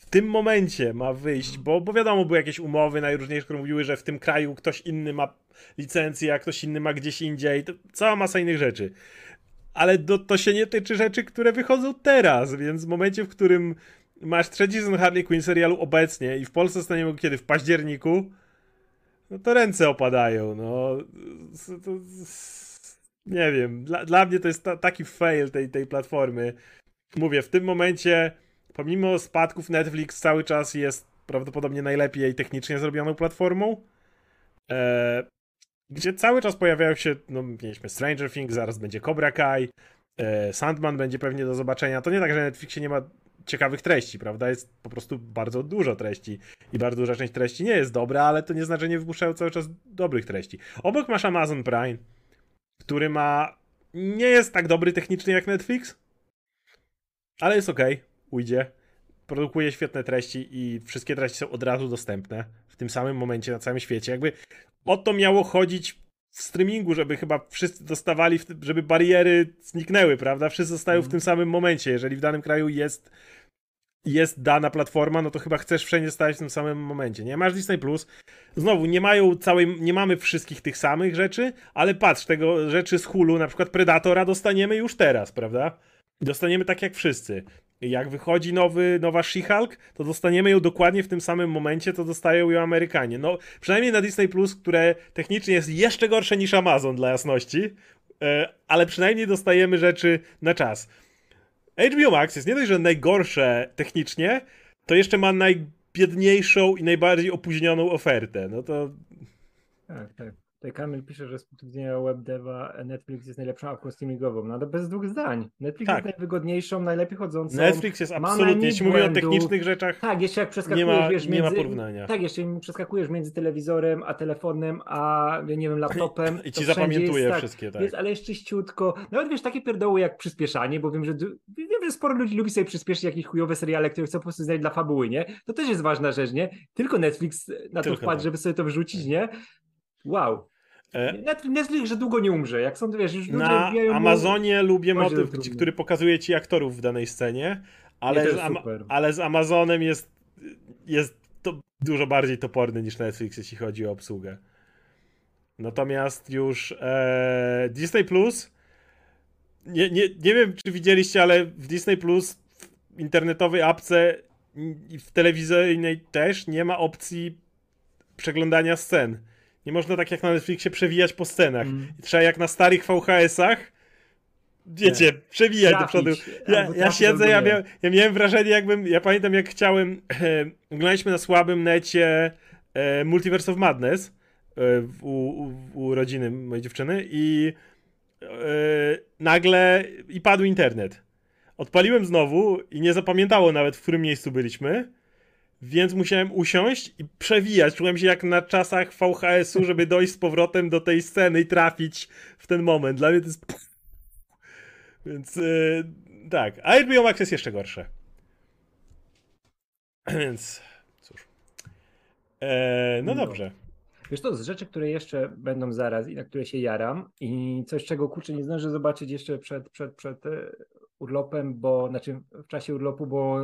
w tym momencie ma wyjść, bo, bo wiadomo, były jakieś umowy najróżniejsze, które mówiły, że w tym kraju ktoś inny ma licencję, a ktoś inny ma gdzieś indziej. To cała masa innych rzeczy. Ale do, to się nie tyczy rzeczy, które wychodzą teraz, więc w momencie, w którym masz trzeci sezon Harley Quinn serialu obecnie i w Polsce staniemy kiedy? W październiku, no to ręce opadają, no. To, nie wiem, dla, dla mnie to jest ta, taki fail tej, tej platformy. Mówię, w tym momencie, pomimo spadków, Netflix cały czas jest prawdopodobnie najlepiej technicznie zrobioną platformą. E, gdzie cały czas pojawiają się, no mieliśmy Stranger Things, zaraz będzie Cobra Kai, e, Sandman będzie pewnie do zobaczenia. To nie tak, że Netflixie nie ma ciekawych treści, prawda? Jest po prostu bardzo dużo treści i bardzo duża część treści nie jest dobra, ale to nie znaczy, że nie wypuszczają cały czas dobrych treści. Obok masz Amazon Prime, który ma nie jest tak dobry technicznie jak Netflix, ale jest ok, ujdzie. Produkuje świetne treści i wszystkie treści są od razu dostępne w tym samym momencie na całym świecie. Jakby o to miało chodzić w streamingu, żeby chyba wszyscy dostawali, żeby bariery zniknęły, prawda? Wszyscy zostają w mhm. tym samym momencie. Jeżeli w danym kraju jest jest dana platforma, no to chyba chcesz wszędzie stać w tym samym momencie. Nie masz Disney Plus. Znowu, nie mają całej, nie mamy wszystkich tych samych rzeczy, ale patrz, tego rzeczy z Hulu, na przykład Predatora dostaniemy już teraz, prawda? Dostaniemy tak jak wszyscy. Jak wychodzi nowy, nowa She-Hulk, to dostaniemy ją dokładnie w tym samym momencie, to dostają ją Amerykanie. No, przynajmniej na Disney Plus, które technicznie jest jeszcze gorsze niż Amazon dla jasności, e, ale przynajmniej dostajemy rzeczy na czas. HBO Max jest nie dość, że najgorsze technicznie, to jeszcze ma najbiedniejszą i najbardziej opóźnioną ofertę. No to. Tak, tak. Tutaj Kamil pisze, że z punktu widzenia webdeva Netflix jest najlepszą apką streamingową. No ale bez dwóch zdań. Netflix tak. jest najwygodniejszą, najlepiej chodzącą. Netflix jest absolutnie, jeśli mówimy o technicznych rzeczach, tak, jeszcze jak przeskakujesz, nie ma, wiesz, między, nie ma porównania. Tak, jeszcze przeskakujesz między telewizorem a telefonem, a nie wiem, laptopem. I ci zapamiętuje jest, tak, wszystkie, tak. Jest, ale jest czyściutko. Nawet wiesz, takie pierdoły jak przyspieszanie, bo wiem, że wiem, że sporo ludzi lubi sobie przyspieszyć jakieś chujowe seriale, które chcą po prostu znaleźć dla fabuły, nie? To też jest ważna rzecz, nie? Tylko Netflix na to wpadł, tak. żeby sobie to wrzucić, nie? Wow. E, Netflix, że długo nie umrze. Jak są, wiesz, już Na Amazonie mu... lubię motyw, który pokazuje ci aktorów w danej scenie, ale, z, ale z Amazonem jest, jest to dużo bardziej toporny niż Netflix, jeśli chodzi o obsługę. Natomiast już e, Disney Plus nie, nie, nie wiem, czy widzieliście, ale w Disney Plus w internetowej apce i w telewizyjnej też nie ma opcji przeglądania scen. Nie można tak jak na Netflixie przewijać po scenach. Mm. Trzeba jak na starych VHS-ach wiecie, nie. przewijać Trafić. do przodu. Ja, ja siedzę, ja, ja miałem wrażenie jakbym, ja pamiętam jak chciałem, e, oglądaliśmy na słabym necie e, Multiverse of Madness e, u, u, u, rodziny mojej dziewczyny i e, nagle i padł internet. Odpaliłem znowu i nie zapamiętało nawet, w którym miejscu byliśmy więc musiałem usiąść i przewijać. Czułem się jak na czasach VHS-u, żeby dojść z powrotem do tej sceny i trafić w ten moment. Dla mnie to jest... Więc yy, tak, a HBO Max jest jeszcze gorsze. Więc cóż. E, no, no dobrze. Wiesz, to z rzeczy, które jeszcze będą zaraz i na które się jaram i coś, czego kurczę nie zdążę zobaczyć jeszcze przed, przed, przed e, urlopem, bo znaczy w czasie urlopu, bo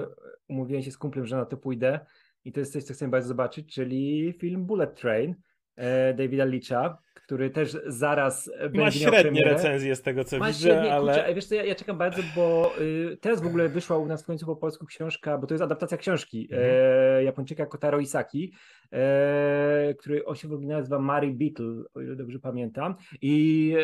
umówiłem się z kumplem, że na to pójdę i to jest coś, co chcę bardzo zobaczyć, czyli film Bullet Train e, Davida Leacha, który też zaraz będzie Ma średnie recenzje z tego, co Ma widzę, średnie, ale... Kurczę, wiesz co, ja, ja, czekam bardzo, bo y, teraz w ogóle wyszła u nas w końcu po polsku książka, bo to jest adaptacja książki mhm. e, Japończyka Kotaro Isaki, e, który on się w ogóle nazywa Mary Beetle, o ile dobrze pamiętam i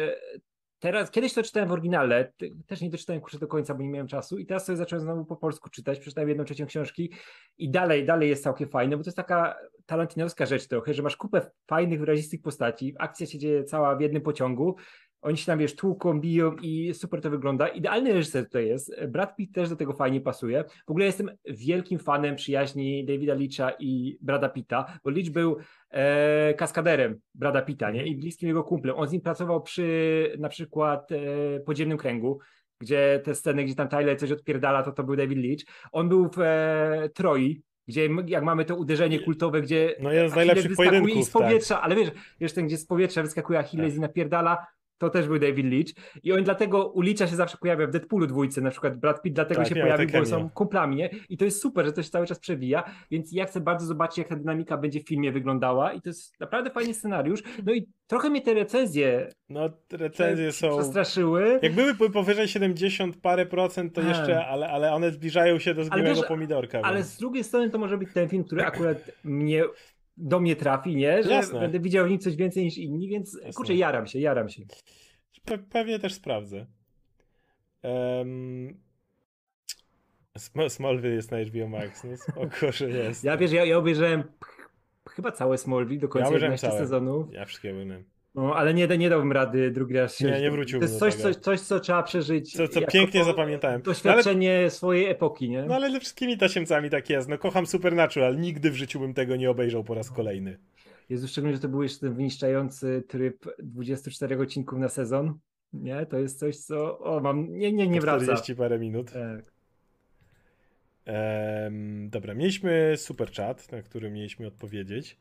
teraz, kiedyś to czytałem w oryginale, też nie doczytałem kurczę do końca, bo nie miałem czasu. I teraz sobie zacząłem znowu po polsku czytać, przeczytałem jedną trzecią książki i dalej, dalej jest całkiem fajne, bo to jest taka tarantinowska rzecz trochę, że masz kupę fajnych, wyrazistych postaci, akcja się dzieje cała w jednym pociągu, oni się tam, wiesz, tłuką, biją i super to wygląda. Idealny reżyser tutaj jest. Brad Pitt też do tego fajnie pasuje. W ogóle jestem wielkim fanem przyjaźni Davida Leacha i Brada Pitta, bo Leach był e, kaskaderem Brada Pitta, nie? I bliskim jego kumplem. On z nim pracował przy na przykład e, Podziemnym Kręgu, gdzie te sceny, gdzie tam Tyler coś odpierdala, to to był David Leach. On był w e, Troi, gdzie jak mamy to uderzenie kultowe, gdzie no jeden z najlepszych pojedynków, z powietrza, tak. ale wiesz, wiesz ten, gdzie z powietrza wyskakuje Achilles tak. i napierdala, to też był David Leach i on dlatego u Leacha się zawsze pojawia w Deadpoolu dwójce, na przykład Brad Pitt dlatego tak, się pojawił, bo są kumplami, nie? I to jest super, że to się cały czas przewija, więc ja chcę bardzo zobaczyć, jak ta dynamika będzie w filmie wyglądała i to jest naprawdę fajny scenariusz. No i trochę mnie te recenzje no recenzje są przestraszyły. Jak były powyżej 70 parę procent, to jeszcze, ale, ale one zbliżają się do zgniłego pomidorka. Ale więc. z drugiej strony to może być ten film, który akurat mnie do mnie trafi, nie? Że Jasne. będę widział w nim coś więcej niż inni, więc Jasne. kurczę, jaram się, jaram się. Pe pewnie też sprawdzę. Um... Smallville jest na HBO Max, no spoko, że jest. Ja wiesz, ja, ja obejrzałem chyba całe Smallville do końca ja 11 całe. sezonów. Ja wszystkie byłem. No, ale nie, nie dałbym rady drugi raz. Nie, nie wróciłbym To jest coś, coś, coś, co trzeba przeżyć. Co, co pięknie zapamiętałem. Doświadczenie no, ale, swojej epoki, nie? No ale ze wszystkimi tasiemcami tak jest. No kocham Supernatural, nigdy w życiu bym tego nie obejrzał po raz kolejny. Jest szczególnie, że to był jeszcze ten wyniszczający tryb 24 odcinków na sezon. Nie, to jest coś, co. O, mam. Nie, nie, nie wraca. 40 parę minut. Tak. Ehm, dobra, mieliśmy super chat, na który mieliśmy odpowiedzieć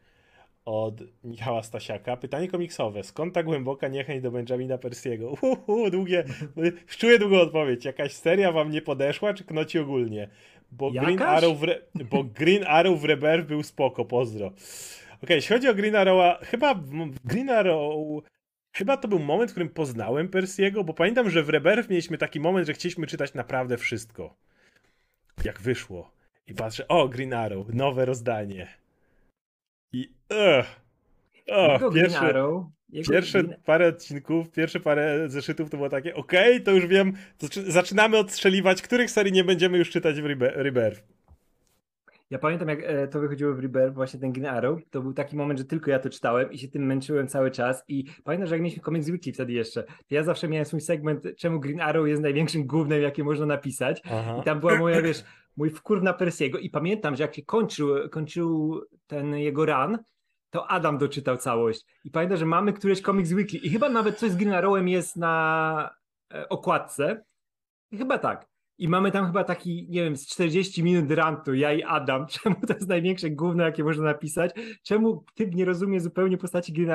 od Michała Stasiaka. Pytanie komiksowe. Skąd ta głęboka niechęć do Benjamina Persiego? Uhu, długie, czuję długą odpowiedź. Jakaś seria wam nie podeszła, czy knoci ogólnie? Bo Green, Arrow w Re... bo Green Arrow w Rebirth był spoko, pozdro. Okej, okay, jeśli chodzi o Green Arrowa, chyba Green Arrow Chyba to był moment, w którym poznałem Persiego, bo pamiętam, że w Rebirth mieliśmy taki moment, że chcieliśmy czytać naprawdę wszystko. Jak wyszło. I patrzę, o, Green Arrow, nowe rozdanie. I uh, oh, pierwsze, pierwsze parę odcinków, pierwsze parę zeszytów to było takie, okej, okay, to już wiem, to zaczynamy odstrzeliwać, których serii nie będziemy już czytać w Rebirth. Ja pamiętam, jak e, to wychodziło w Rebirth, właśnie ten Green Arrow, to był taki moment, że tylko ja to czytałem i się tym męczyłem cały czas. I pamiętam, że jak mieliśmy Comics Weekly wtedy jeszcze, to ja zawsze miałem swój segment, czemu Green Arrow jest największym głównym, jakie można napisać. Aha. i tam była moja, wiesz, mój wkurw na Persiego. I pamiętam, że jak się kończył, kończył ten jego run, to Adam doczytał całość. I pamiętam, że mamy któreś Comics Weekly. I chyba nawet coś z Green jest na e, okładce, chyba tak. I mamy tam chyba taki, nie wiem, z 40 minut rantu, ja i Adam, czemu to jest największe gówno, jakie można napisać, czemu typ nie rozumie zupełnie postaci Green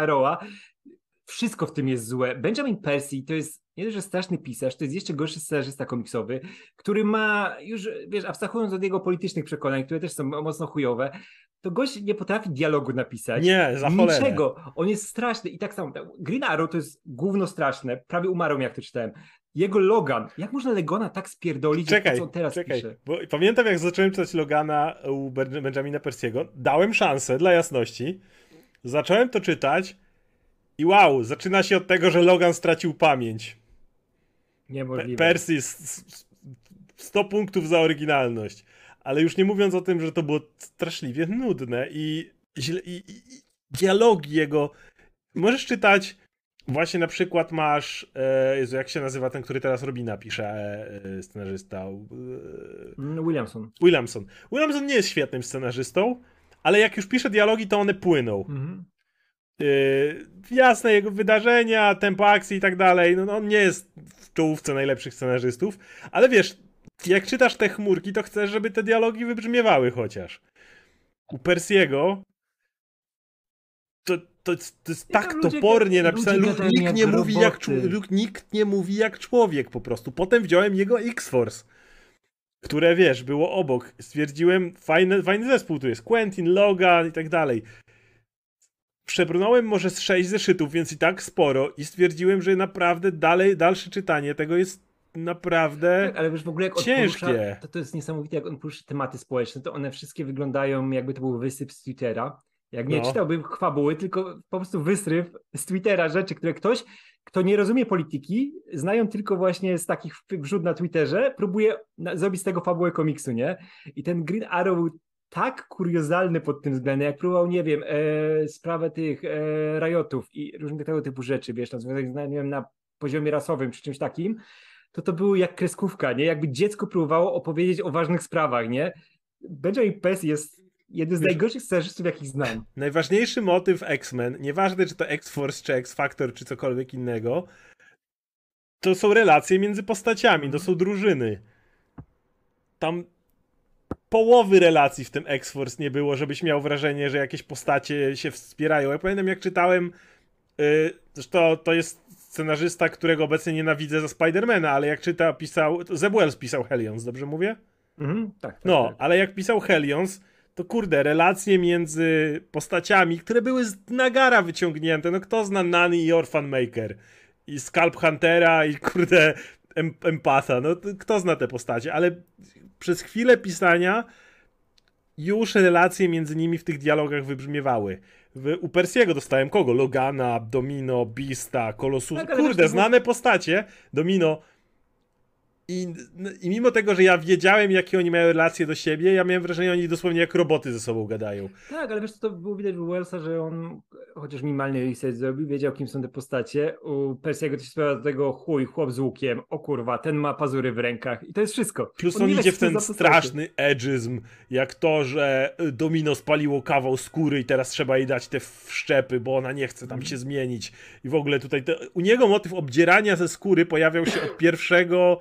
Wszystko w tym jest złe. Benjamin Percy to jest nie tylko straszny pisarz, to jest jeszcze gorszy scenarzysta komiksowy, który ma już, wiesz, abstrahując od jego politycznych przekonań, które też są mocno chujowe, to gość nie potrafi dialogu napisać. Nie, za cholerę. Niczego. On jest straszny i tak samo. Green Arrow to jest gówno straszne. Prawie umarł jak to czytałem. Jego Logan. Jak można Legona tak spierdolić, czekaj, co on teraz czekaj, pisze? Bo pamiętam, jak zacząłem czytać Logana u Benjamina Persiego. Dałem szansę, dla jasności. Zacząłem to czytać i wow, zaczyna się od tego, że Logan stracił pamięć. Niemożliwe. Percy 100 punktów za oryginalność. Ale już nie mówiąc o tym, że to było straszliwie nudne i, źle, i, i, i dialogi jego. Możesz czytać Właśnie na przykład masz, e, Jezu, jak się nazywa ten, który teraz Robina pisze, e, e scenarzysta? E, mm, Williamson. Williamson. Williamson nie jest świetnym scenarzystą, ale jak już pisze dialogi, to one płyną. Mhm. E, jasne, jego wydarzenia, tempo akcji i tak dalej, no, no on nie jest w czołówce najlepszych scenarzystów, ale wiesz, jak czytasz te chmurki, to chcesz, żeby te dialogi wybrzmiewały chociaż. U Persiego to, to, to jest tak topornie napisane. Nikt nie, mówi jak, nikt nie mówi jak człowiek po prostu. Potem wziąłem jego X-Force, które wiesz, było obok. Stwierdziłem, fajny, fajny zespół tu jest. Quentin, Logan i tak dalej. Przebrnąłem może z sześć zeszytów, więc i tak sporo i stwierdziłem, że naprawdę dalej, dalsze czytanie tego jest naprawdę tak, ale wiesz, w ogóle jak ciężkie. Porusza, to, to jest niesamowite, jak on porusza tematy społeczne, to one wszystkie wyglądają jakby to był wysyp z Twittera Jak nie no. czytałbym fabuły, tylko po prostu wystryw z Twittera rzeczy, które ktoś, kto nie rozumie polityki, znają tylko właśnie z takich wrzut na Twitterze, próbuje zrobić z tego fabułę komiksu, nie? I ten Green Arrow tak kuriozalny pod tym względem, jak próbował, nie wiem, e, sprawę tych e, rajotów i różnych tego typu rzeczy, wiesz, związanych, nie wiem, na poziomie rasowym czy czymś takim, to to było jak kreskówka, nie? Jakby dziecko próbowało opowiedzieć o ważnych sprawach, nie? Benjamin Pes jest jeden z najgorszych scenarzystów, jakich znam. Najważniejszy motyw X-Men, nieważne czy to X-Force, czy X-Factor, czy cokolwiek innego, to są relacje między postaciami, to są drużyny. Tam połowy relacji w tym X-Force nie było, żebyś miał wrażenie, że jakieś postacie się wspierają. Ja pamiętam, jak czytałem, yy, zresztą to jest scenarzysta, którego obecnie nienawidzę za Spidermana, ale jak czyta, pisał, Zeb Wells pisał Hellions, dobrze mówię? Mhm, tak, tak, No, tak. ale jak pisał Hellions, to kurde, relacje między postaciami, które były z nagara wyciągnięte, no kto zna Nani i Orphan Maker? I Scalp Huntera i kurde em Empatha, no kto zna te postacie, ale przez chwilę pisania już relacje między nimi w tych dialogach wybrzmiewały. U Persiego dostałem kogo? Logana, Domino, Beasta, Colossus. Tak, Kurde, znane postacie. Domino i, I mimo tego, że ja wiedziałem, jakie oni mają relacje do siebie, ja miałem wrażenie, że oni dosłownie jak roboty ze sobą gadają. Tak, ale wiesz, to było widać u Wellsa, że on chociaż minimalnie research zrobił, wiedział, kim są te postacie. U Persiego to się sprawia do tego chuj, chłop z łukiem, o kurwa, ten ma pazury w rękach i to jest wszystko. Plus on, on idzie w ten straszny edgyzm, jak to, że Domino spaliło kawał skóry i teraz trzeba jej dać te wszczepy, bo ona nie chce tam się zmienić. I w ogóle tutaj, te, u niego motyw obdzierania ze skóry pojawiał się od pierwszego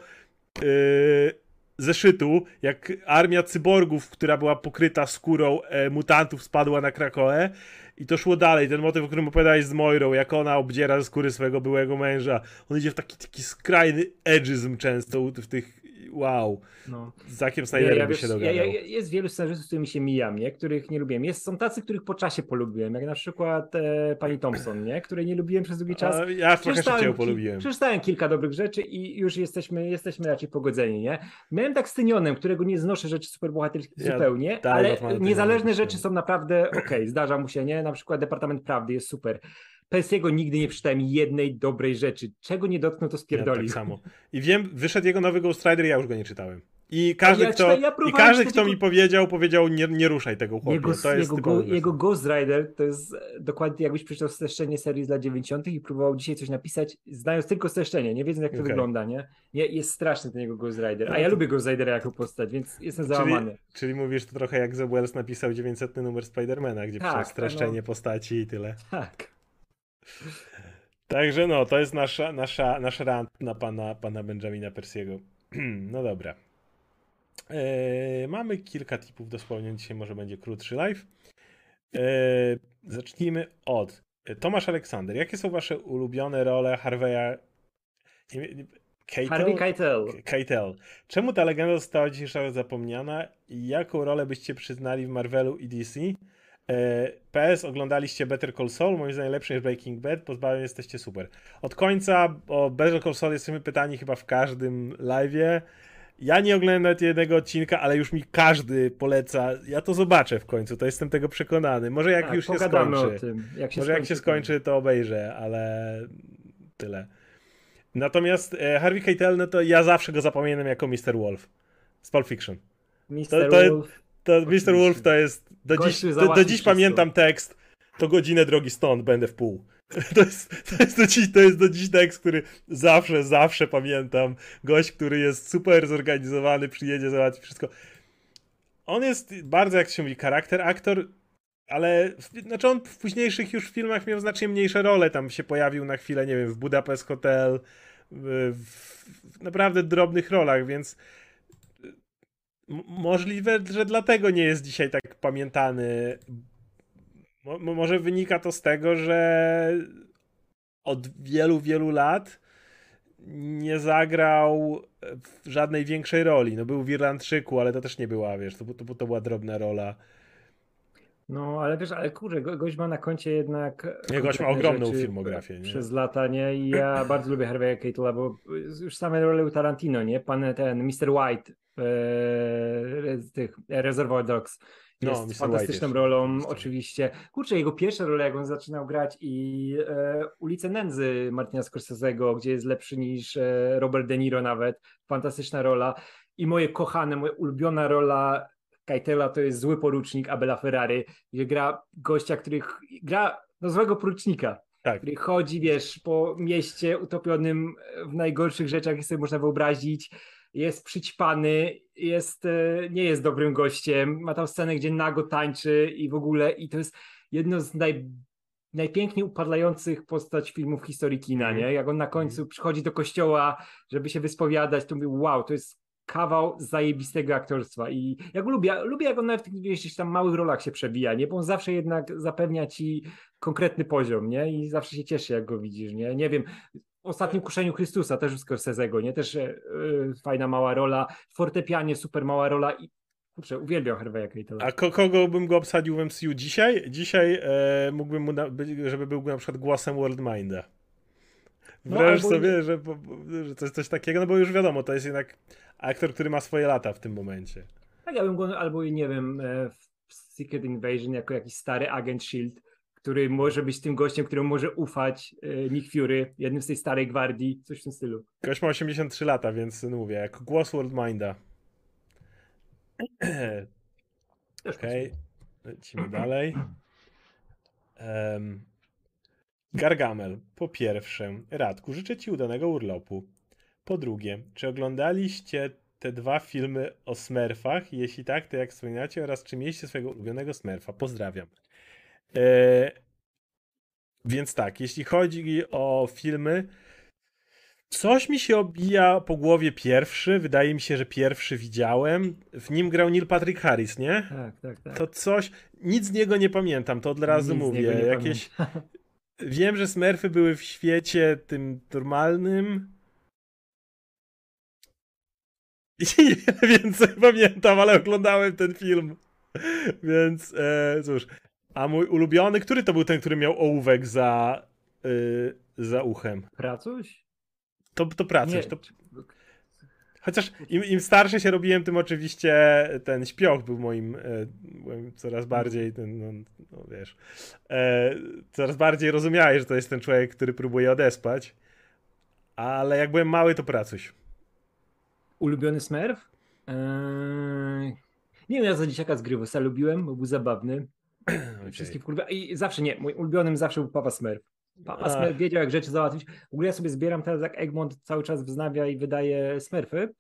zeszytu, jak armia cyborgów, która była pokryta skórą e, mutantów, spadła na Krakoę. I to szło dalej. Ten motyw, o którym opowiadałeś z Moirą, jak ona obdziera ze skóry swojego byłego męża. On idzie w taki, taki skrajny edgyzm często w tych wow. No. Z Zakiem Snyderem ja, ja, by się dogadał. Ja, ja, jest wielu scenarzystów, z którymi się mijam, nie? których nie lubiłem. Jest, są tacy, których po czasie polubiłem, jak na przykład e, pani Thompson, nie? której nie lubiłem przez długi czas. A ja trochę szybciej polubiłem. Przeczytałem kilka dobrych rzeczy i już jesteśmy, jesteśmy raczej pogodzeni. Nie? Miałem tak z Tynionem, którego nie znoszę rzeczy superbohaterskich ja, zupełnie, ale niezależne rzeczy są naprawdę okej, okay, zdarza mu się, nie? Na przykład Departament Prawdy jest super. Persiego nigdy nie przeczytałem jednej dobrej rzeczy. Czego nie dotknął, to spierdolił. Ja tak samo. I wiem, wyszedł jego nowy Ghost Rider, ja już go nie czytałem. I każdy, ja, kto, ja i każdy, kto mi powiedział, powiedział, nie, nie ruszaj tego chłopie. Jego, to jest jego, go, jego Ghost Rider to jest dokładnie jakbyś przeczytał streszczenie serii z lat 90. i próbował dzisiaj coś napisać, znając tylko streszczenie, nie wiedząc jak to okay. wygląda, nie? Jest straszny ten jego Ghost Rider. A no ja lubię Ghost Ridera jako postać, więc jestem załamany. Czyli, czyli mówisz to trochę jak Zeb Wells napisał 900 numer Spidermana, gdzie tak, pisał streszczenie no, postaci i tyle. Tak. Także no, to jest nasza, nasza, nasz rant na pana, pana Benjamina Persiego. no dobra. E, mamy kilka tipów do spełnienia. Dzisiaj może będzie krótszy live. E, zacznijmy od Tomasz Aleksander. Jakie są wasze ulubione role Harveya Keitel? Harvey Keitel. Keitel. Czemu ta legenda została dzisiaj zapomniana i jaką rolę byście przyznali w Marvelu i DC? E, PS, oglądaliście Better Call Saul, moim zdaniem lepszy niż Breaking Bad, pozbawieni jesteście super. Od końca o Better Call Saul jesteśmy pytani chyba w każdym live'ie. Ja nie oglądam nawet jednego odcinka, ale już mi każdy poleca. Ja to zobaczę w końcu, to jestem tego przekonany. Może jak tak, już się skończy. Jak się Może skończy, jak się skończy, to obejrzę, ale tyle. Natomiast e, Harvey Keitel, no to ja zawsze go zapamiętam jako Mr. Wolf z Pulp Fiction. Mr. To, to, Wolf. To, Mr. Wolf to jest. Do dziś, do, do dziś pamiętam tekst. To godzinę drogi stąd będę w pół. To jest, to, jest do dziś, to jest do dziś tekst, który zawsze, zawsze pamiętam. Gość, który jest super zorganizowany, przyjedzie, załatwi wszystko. On jest bardzo, jak się mówi, charakter aktor, ale znaczy on w późniejszych już filmach miał znacznie mniejsze role. Tam się pojawił na chwilę, nie wiem, w Budapest Hotel, w, w naprawdę drobnych rolach, więc możliwe, że dlatego nie jest dzisiaj tak pamiętany, Mo może wynika to z tego, że od wielu, wielu lat nie zagrał w żadnej większej roli. No był w Irlandczyku, ale to też nie była, wiesz, to, to, to była drobna rola. No, ale wiesz, ale kurczę, gość ma na koncie jednak... Nie, gość ma ogromną filmografię. Nie? Przez lata, nie? I ja bardzo lubię Harvey'a Keitela, bo już same role u Tarantino, nie? Pan ten, Mr. White e, z tych Reservoir Dogs no, jest no, fantastyczną rolą, oczywiście. Kurczę, jego pierwsza rola, jak on zaczynał grać i e, Ulice Nędzy Martina Scorsese'ego, gdzie jest lepszy niż e, Robert De Niro nawet. Fantastyczna rola. I moje kochane, moja ulubiona rola Keitela to jest zły porucznik Abela Ferrari, gdzie gra gościa, który gra no, złego porucznika, tak. który chodzi, wiesz, po mieście utopionym w najgorszych rzeczach, jakie sobie można wyobrazić, jest przyćpany, jest, e, nie jest dobrym gościem, ma tam scenę, gdzie nago tańczy i w ogóle, i to jest jedno z naj, najpiękniej upadlających postać filmów historii kina, mm. nie? Jak on na końcu mm. przychodzi do kościoła, żeby się wyspowiadać, to mówię, wow, to jest kawał zajebistego aktorstwa i ja go lubię, lubię jak on nawet w tych gdzieś tam małych rolach się przebija, nie, bo on zawsze jednak zapewnia ci konkretny poziom, nie, i zawsze się cieszy jak go widzisz, nie, nie wiem, w ostatnim kuszeniu Chrystusa też u Scorsese'ego, nie, też yy, fajna mała rola, fortepianie super mała rola i Kurczę, uwielbiam Harvey'a Keitela. A kogo bym go obsadził w MCU dzisiaj? Dzisiaj e, mógłbym mu, na, żeby był na przykład głosem World Minda. Wyobraź no, sobie, że, że coś, coś takiego, no bo już wiadomo, to jest jednak aktor, który ma swoje lata w tym momencie. Tak, ja bym go albo, nie wiem, e, w Secret Invasion jako jakiś stary agent S.H.I.E.L.D., który może być tym gościem, któremu może ufać e, Nick Fury, jednym z tej starej gwardii, coś w tym stylu. Gość ma 83 lata, więc mówię, jak głos World Minda. Okej, okay. lecimy dalej. Um, Gargamel. Po pierwsze, Radku, życzę Ci udanego urlopu. Po drugie, czy oglądaliście te dwa filmy o Smurfach? Jeśli tak, to jak wspominacie oraz czy mieliście swojego ulubionego Smurfa? Pozdrawiam. E, więc tak, jeśli chodzi o filmy, coś mi się obija po głowie pierwszy. Wydaje mi się, że pierwszy widziałem. W nim grał Neil Patrick Harris, nie? Tak, tak, tak. To coś, nic z niego nie pamiętam, to od razu nic mówię. Jakieś. Wiem, że Smurfy były w świecie tym normalnym i niewiele więcej pamiętam, ale oglądałem ten film. Więc e, cóż. A mój ulubiony, który to był ten, który miał ołówek za, y, za uchem? Pracuś? To, to Pracuś. To... Chociaż im, im starszy się robiłem, tym oczywiście ten śpioch był moim, e, byłem coraz bardziej ten, no, no wiesz, e, coraz bardziej rozumiałeś, że to jest ten człowiek, który próbuje odespać. Ale jak byłem mały, to Pracuś. Ulubiony Smurf? Eee... Nie wiem, ja za dzieciaka z Grywosa lubiłem, bo był zabawny. Okay. Wszystkie wkurwia. I zawsze nie, mój ulubionym zawsze był Papa Smurf. Papa Smurf wiedział, jak rzeczy załatwić. W ogóle ja sobie zbieram teraz, jak Egmont cały czas wznawia i wydaje Smurfy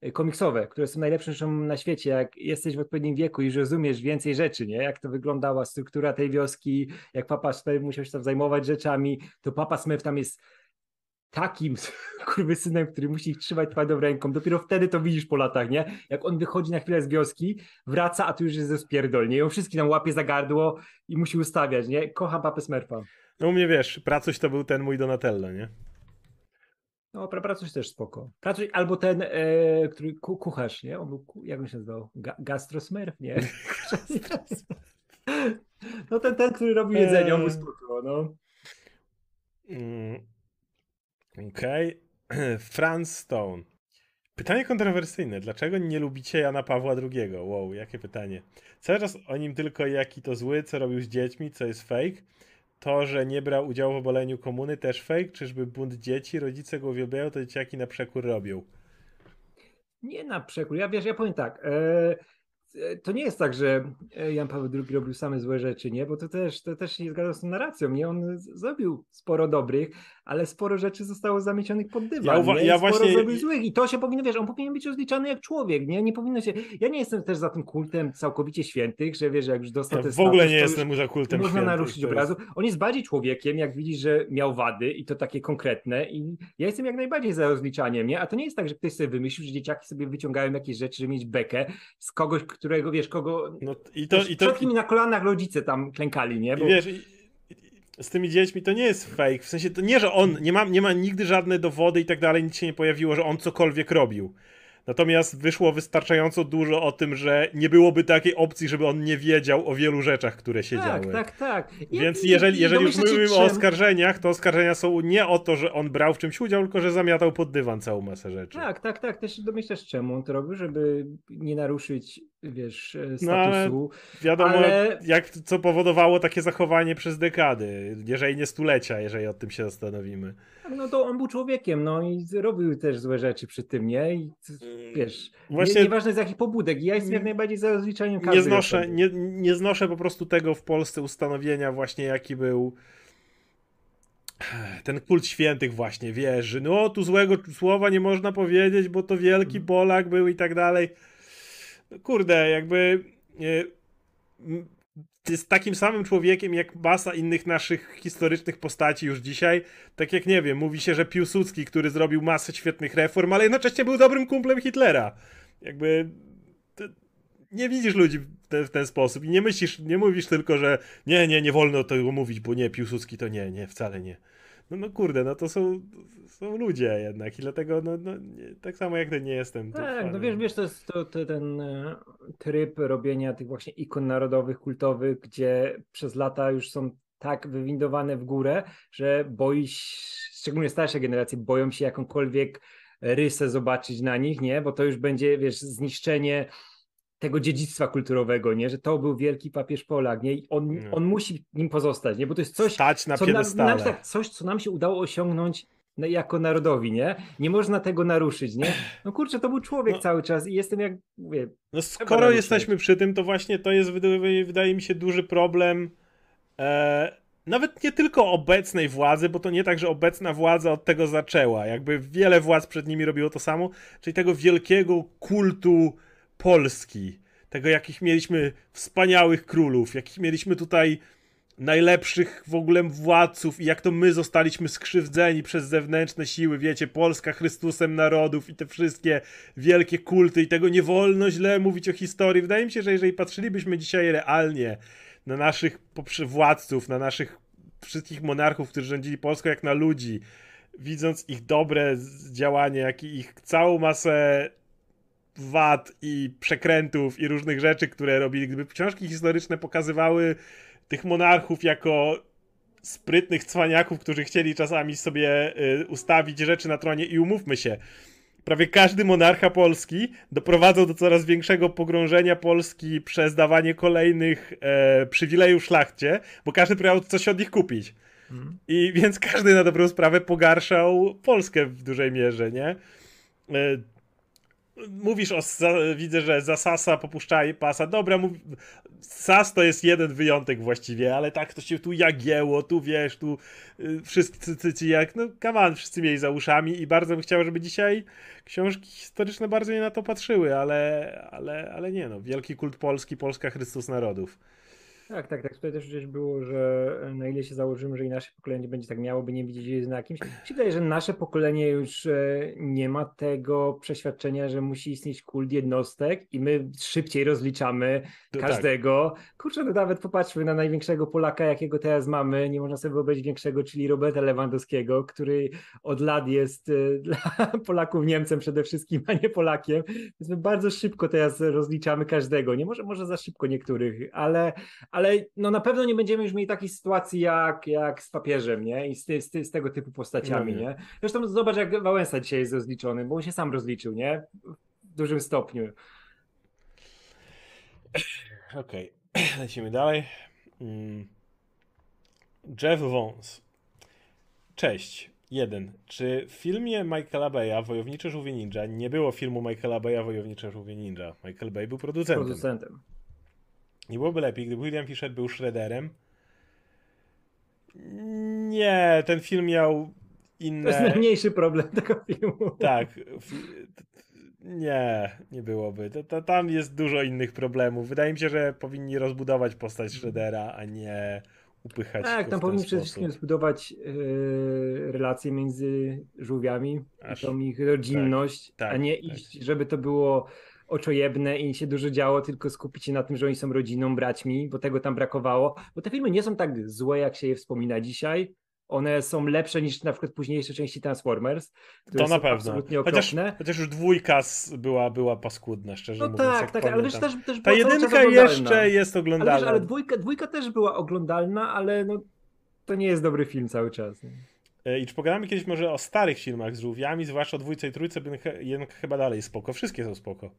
e, komiksowe, które są najlepszą rzeczą na świecie. Jak jesteś w odpowiednim wieku i rozumiesz więcej rzeczy, nie? Jak to wyglądała struktura tej wioski, jak Papa Smurf musiał się tam zajmować rzeczami, to Papa Smurf tam jest takim synem, który musi ich trzymać twardą ręką. Dopiero wtedy to widzisz po latach, nie? Jak on wychodzi na chwilę z wioski, wraca, a tu już jest ze spierdol, nie? I on wszystkich tam łapie za gardło i musi ustawiać, nie? Kocham papę Smurfa. No u mnie wiesz, Pracuś to był ten mój Donatello, nie? No, Pracuś też spoko. Pracuś, albo ten, e, który ku, kucharz, nie? On był, jak on się nazywał? Ga Gastrosmerf, nie? no ten, ten, który robił jedzenie, on był spoko, no. Mm. Okej. Okay. Franz Stone. Pytanie kontrowersyjne. Dlaczego nie lubicie Jana Pawła II? Wow, jakie pytanie. Cały czas o nim tylko jaki to zły, co robił z dziećmi, co jest fake. To, że nie brał udziału w obaleniu komuny, też fake. Czyżby bunt dzieci, rodzice go uwielbiają, to dzieciaki na przekór robią. Nie na przekór. Ja wiesz, ja powiem tak. E, to nie jest tak, że Jan Paweł II robił same złe rzeczy, nie? Bo to też, to też nie zgadza z tą narracją, nie? On zrobił sporo dobrych, ale sporo rzeczy zostało zamiecionych pod dywan. Ja, ja sporo właśnie... zrobił złych i to się powinno, wiesz, on powinien być rozliczany jak człowiek, nie? Nie powinno się... Ja nie jestem też za tym kultem całkowicie świętych, że wiesz, jak już dostał ja w ogóle status, nie jestem za kultem Można świętych, naruszyć obrazu. On jest bardziej człowiekiem, jak widzi, że miał wady i to takie konkretne i ja jestem jak najbardziej za rozliczaniem, nie? A to nie jest tak, że ktoś sobie wymyślił, że dzieciaki sobie wyciągają jakieś rzeczy, żeby mieć bekę z kogoś, którego, wiesz, kogo... No i to... I to... Przed na kolanach rodzice tam klękali, nie? Bo... I wiesz, i z tymi dziećmi to nie jest fake. W sensie to nie, że on nie ma, nie ma nigdy żadne dowody i tak dalej, nic się nie pojawiło, że on cokolwiek robił. Natomiast wyszło wystarczająco dużo o tym, że nie byłoby takiej opcji, żeby on nie wiedział o wielu rzeczach, które się tak, działy. Tak, tak, Więc jeżeli, jeżeli już mówimy o oskarżeniach, to oskarżenia są nie o to, że on brał w czymś udział, tylko że zamiatał pod dywan całą masę rzeczy. Tak, tak, tak. Też domyślasz, czemu on to robił, żeby nie naruszyć, wiesz, e, statusu. No, wiadomo, ale... jak, co powodowało takie zachowanie przez dekady, jeżeli nie stulecia, jeżeli o tym się zastanowimy. No to on był człowiekiem, no i robił też złe rzeczy przy tym, nie? I wiesz, Właśnie... nie, nieważne z jakich pobudek. Ja jestem jak najbardziej za rozliczaniem każdego. Nie znoszę, nie, nie znoszę po prostu tego w Polsce ustanowienia właśnie, jaki był ten kult świętych właśnie, wiesz, no tu złego słowa nie można powiedzieć, bo to wielki mhm. Polak był i tak dalej. Kurde, jakby jest takim samym człowiekiem jak masa innych naszych historycznych postaci już dzisiaj. Tak jak nie wiem, mówi się, że Piłsudski, który zrobił masę świetnych reform, ale jednocześnie był dobrym kumplem Hitlera. Jakby nie widzisz ludzi w ten, w ten, sposób i nie myślisz, nie mówisz tylko, że nie, nie, nie wolno tego mówić, bo nie, Piłsudski to nie, nie, wcale nie. No, no kurde, no to są, są ludzie jednak i dlatego no, no nie, tak samo jak ten nie jestem. Tak, no wiesz, wiesz, to jest to, to ten e, tryb robienia tych właśnie ikon narodowych, kultowych, gdzie przez lata już są tak wywindowane w górę, że boi się, szczególnie starsze generacje, boją się jakąkolwiek rysę zobaczyć na nich, nie? Bo to już będzie, wiesz, zniszczenie tego dziedzictwa kulturowego, nie? Że to był wielki papież Polak, nie? I on, on musi nim pozostać, nie? Bo to jest coś, Stać na co nam, nam, tak, coś, co nam się udało osiągnąć jako narodowi, nie? Nie można tego naruszyć, nie? No kurczę, to był człowiek no, cały czas i jestem jak, mówię... No skoro jesteśmy przy tym, to właśnie to jest, wydaje, wydaje mi się, duży problem e, nawet nie tylko obecnej władzy, bo to nie tak, że obecna władza od tego zaczęła. Jakby wiele władz przed nimi robiło to samo, czyli tego wielkiego kultu Polski, tego jakich mieliśmy wspaniałych królów, jakich mieliśmy tutaj najlepszych w ogóle władców i jak to my zostaliśmy skrzywdzeni przez zewnętrzne siły, wiecie, Polska Chrystusem narodów i te wszystkie wielkie kulty i tego nie wolno źle mówić o historii. Wydaje mi się, że jeżeli patrzylibyśmy dzisiaj realnie na naszych władców, na naszych wszystkich monarchów, którzy rządzili Polską jak na ludzi, widząc ich dobre działanie, jak i ich całą masę wad i przekrętów i różnych rzeczy, które robili. Gdyby książki historyczne pokazywały tych monarchów jako sprytnych cwaniaków, którzy chcieli czasami sobie y, ustawić rzeczy na tronie i umówmy się, prawie każdy monarcha polski doprowadzał do coraz większego pogrążenia Polski przez dawanie kolejnych e, przywilejów szlachcie, bo każdy próbował coś od nich kupić. Mhm. I więc każdy na dobrą sprawę pogarszał Polskę w dużej mierze, nie? Mówisz o, widzę, że za Sasa popuszczaj pasa. Dobra, mów, Sas to jest jeden wyjątek właściwie, ale tak to się tu jagieło, tu wiesz, tu y, wszyscy ci jak, no kaman, wszyscy mieli za uszami i bardzo bym chciał, żeby dzisiaj książki historyczne bardzo nie na to patrzyły, ale, ale, ale nie no, wielki kult Polski, Polska Chrystus Narodów. Tak, tak, tak. Tutaj też gdzieś było, że na ile się założymy, że i nasze pokolenie będzie tak miało, by nie widzieć na kimś. Mi się wydaje, że nasze pokolenie już e, nie ma tego przeświadczenia, że musi istnieć kult jednostek i my szybciej rozliczamy to tak. każdego. Tak. Kurczę, no nawet popatrzmy na największego Polaka, jakiego teraz mamy. Nie można sobie wyobrazić większego, czyli Roberta Lewandowskiego, który od lat jest e, dla Polaków Niemcem przede wszystkim, a nie Polakiem. Więc my bardzo szybko teraz rozliczamy każdego. Nie może, może za szybko niektórych, ale ale no na pewno nie będziemy już mieli takiej sytuacji jak, jak z papieżem, nie? I z, z, z tego typu postaciami, no nie. nie? Zresztą zobacz, jak Wałęsa dzisiaj jest rozliczony, bo on się sam rozliczył, nie? W dużym stopniu. Okej, okay. lecimy dalej. Mm. Jeff Vons. Cześć. Jeden. Czy w filmie Michaela Bay'a Wojownicze Żółwie Ninja nie było filmu Michaela Bay'a Wojownicze Żółwie Ninja? Michael Bay był producentem. Producentem. Nie byłoby lepiej, gdyby William Fisher był Shredderem. Nie, ten film miał inne... To jest najmniejszy problem tego filmu. Tak. Nie, nie byłoby. To, to, tam jest dużo innych problemów. Wydaje mi się, że powinni rozbudować postać Shreddera, a nie upychać. Tak, tam powinni przede wszystkim zbudować yy, relacje między żółwiami, Aż, tą ich rodzinność, tak, tak, a nie tak. iść, żeby to było oczojebne i się dużo działo, tylko skupić się na tym, że oni są rodziną, braćmi, bo tego tam brakowało. Bo te filmy nie są tak złe, jak się je wspomina dzisiaj. one są lepsze niż na przykład późniejsze części Transformers. to na pewno. Chociaż, chociaż, już dwójka była, była paskudna, szczerze no mówiąc. Tak, tak, ale wiesz, też, też Ta jedynka jeszcze jest oglądalna. Ale, wiesz, ale dwójka, dwójka też była oglądalna, ale no, to nie jest dobry film cały czas. Nie? E, I czy pogadamy kiedyś może o starych filmach z żółwiami, zwłaszcza o dwójce i trójce, jedynka chyba dalej spoko. Wszystkie są spoko.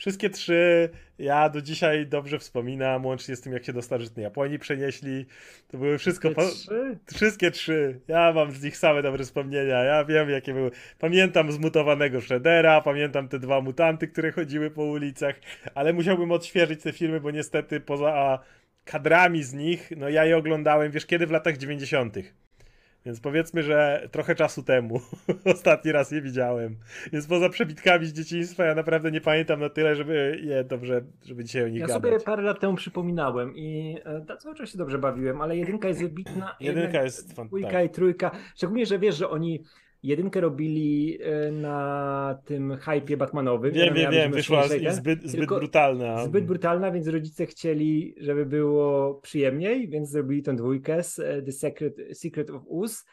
Wszystkie trzy ja do dzisiaj dobrze wspominam, łącznie z tym, jak się do starożytnej Japonii przenieśli. To były wszystko. Wszystkie trzy? Wszystkie trzy. Ja mam z nich same dobre wspomnienia. Ja wiem, jakie były. Pamiętam zmutowanego Shreddera, pamiętam te dwa mutanty, które chodziły po ulicach, ale musiałbym odświeżyć te filmy, bo niestety poza kadrami z nich, no ja je oglądałem, wiesz, kiedy w latach 90. Więc powiedzmy, że trochę czasu temu ostatni raz je widziałem. Więc poza przebitkami z dzieciństwa ja naprawdę nie pamiętam na tyle, żeby je dobrze, żeby dzisiaj o nich ja gadać. Sobie parę lat temu przypominałem i e, cały czas się dobrze bawiłem, ale jedynka jest wybitna. jedynka jest fantastyczna. Dwójka i trójka. Szczególnie, że wiesz, że oni Jedynkę robili e, na tym hypie Batmanowym. Wiem, wiem, wiem, wyszła zbyt, zbyt brutalna. Zbyt brutalna, więc rodzice chcieli, żeby było przyjemniej, więc zrobili tę dwójkę e, The Secret, Secret of Us,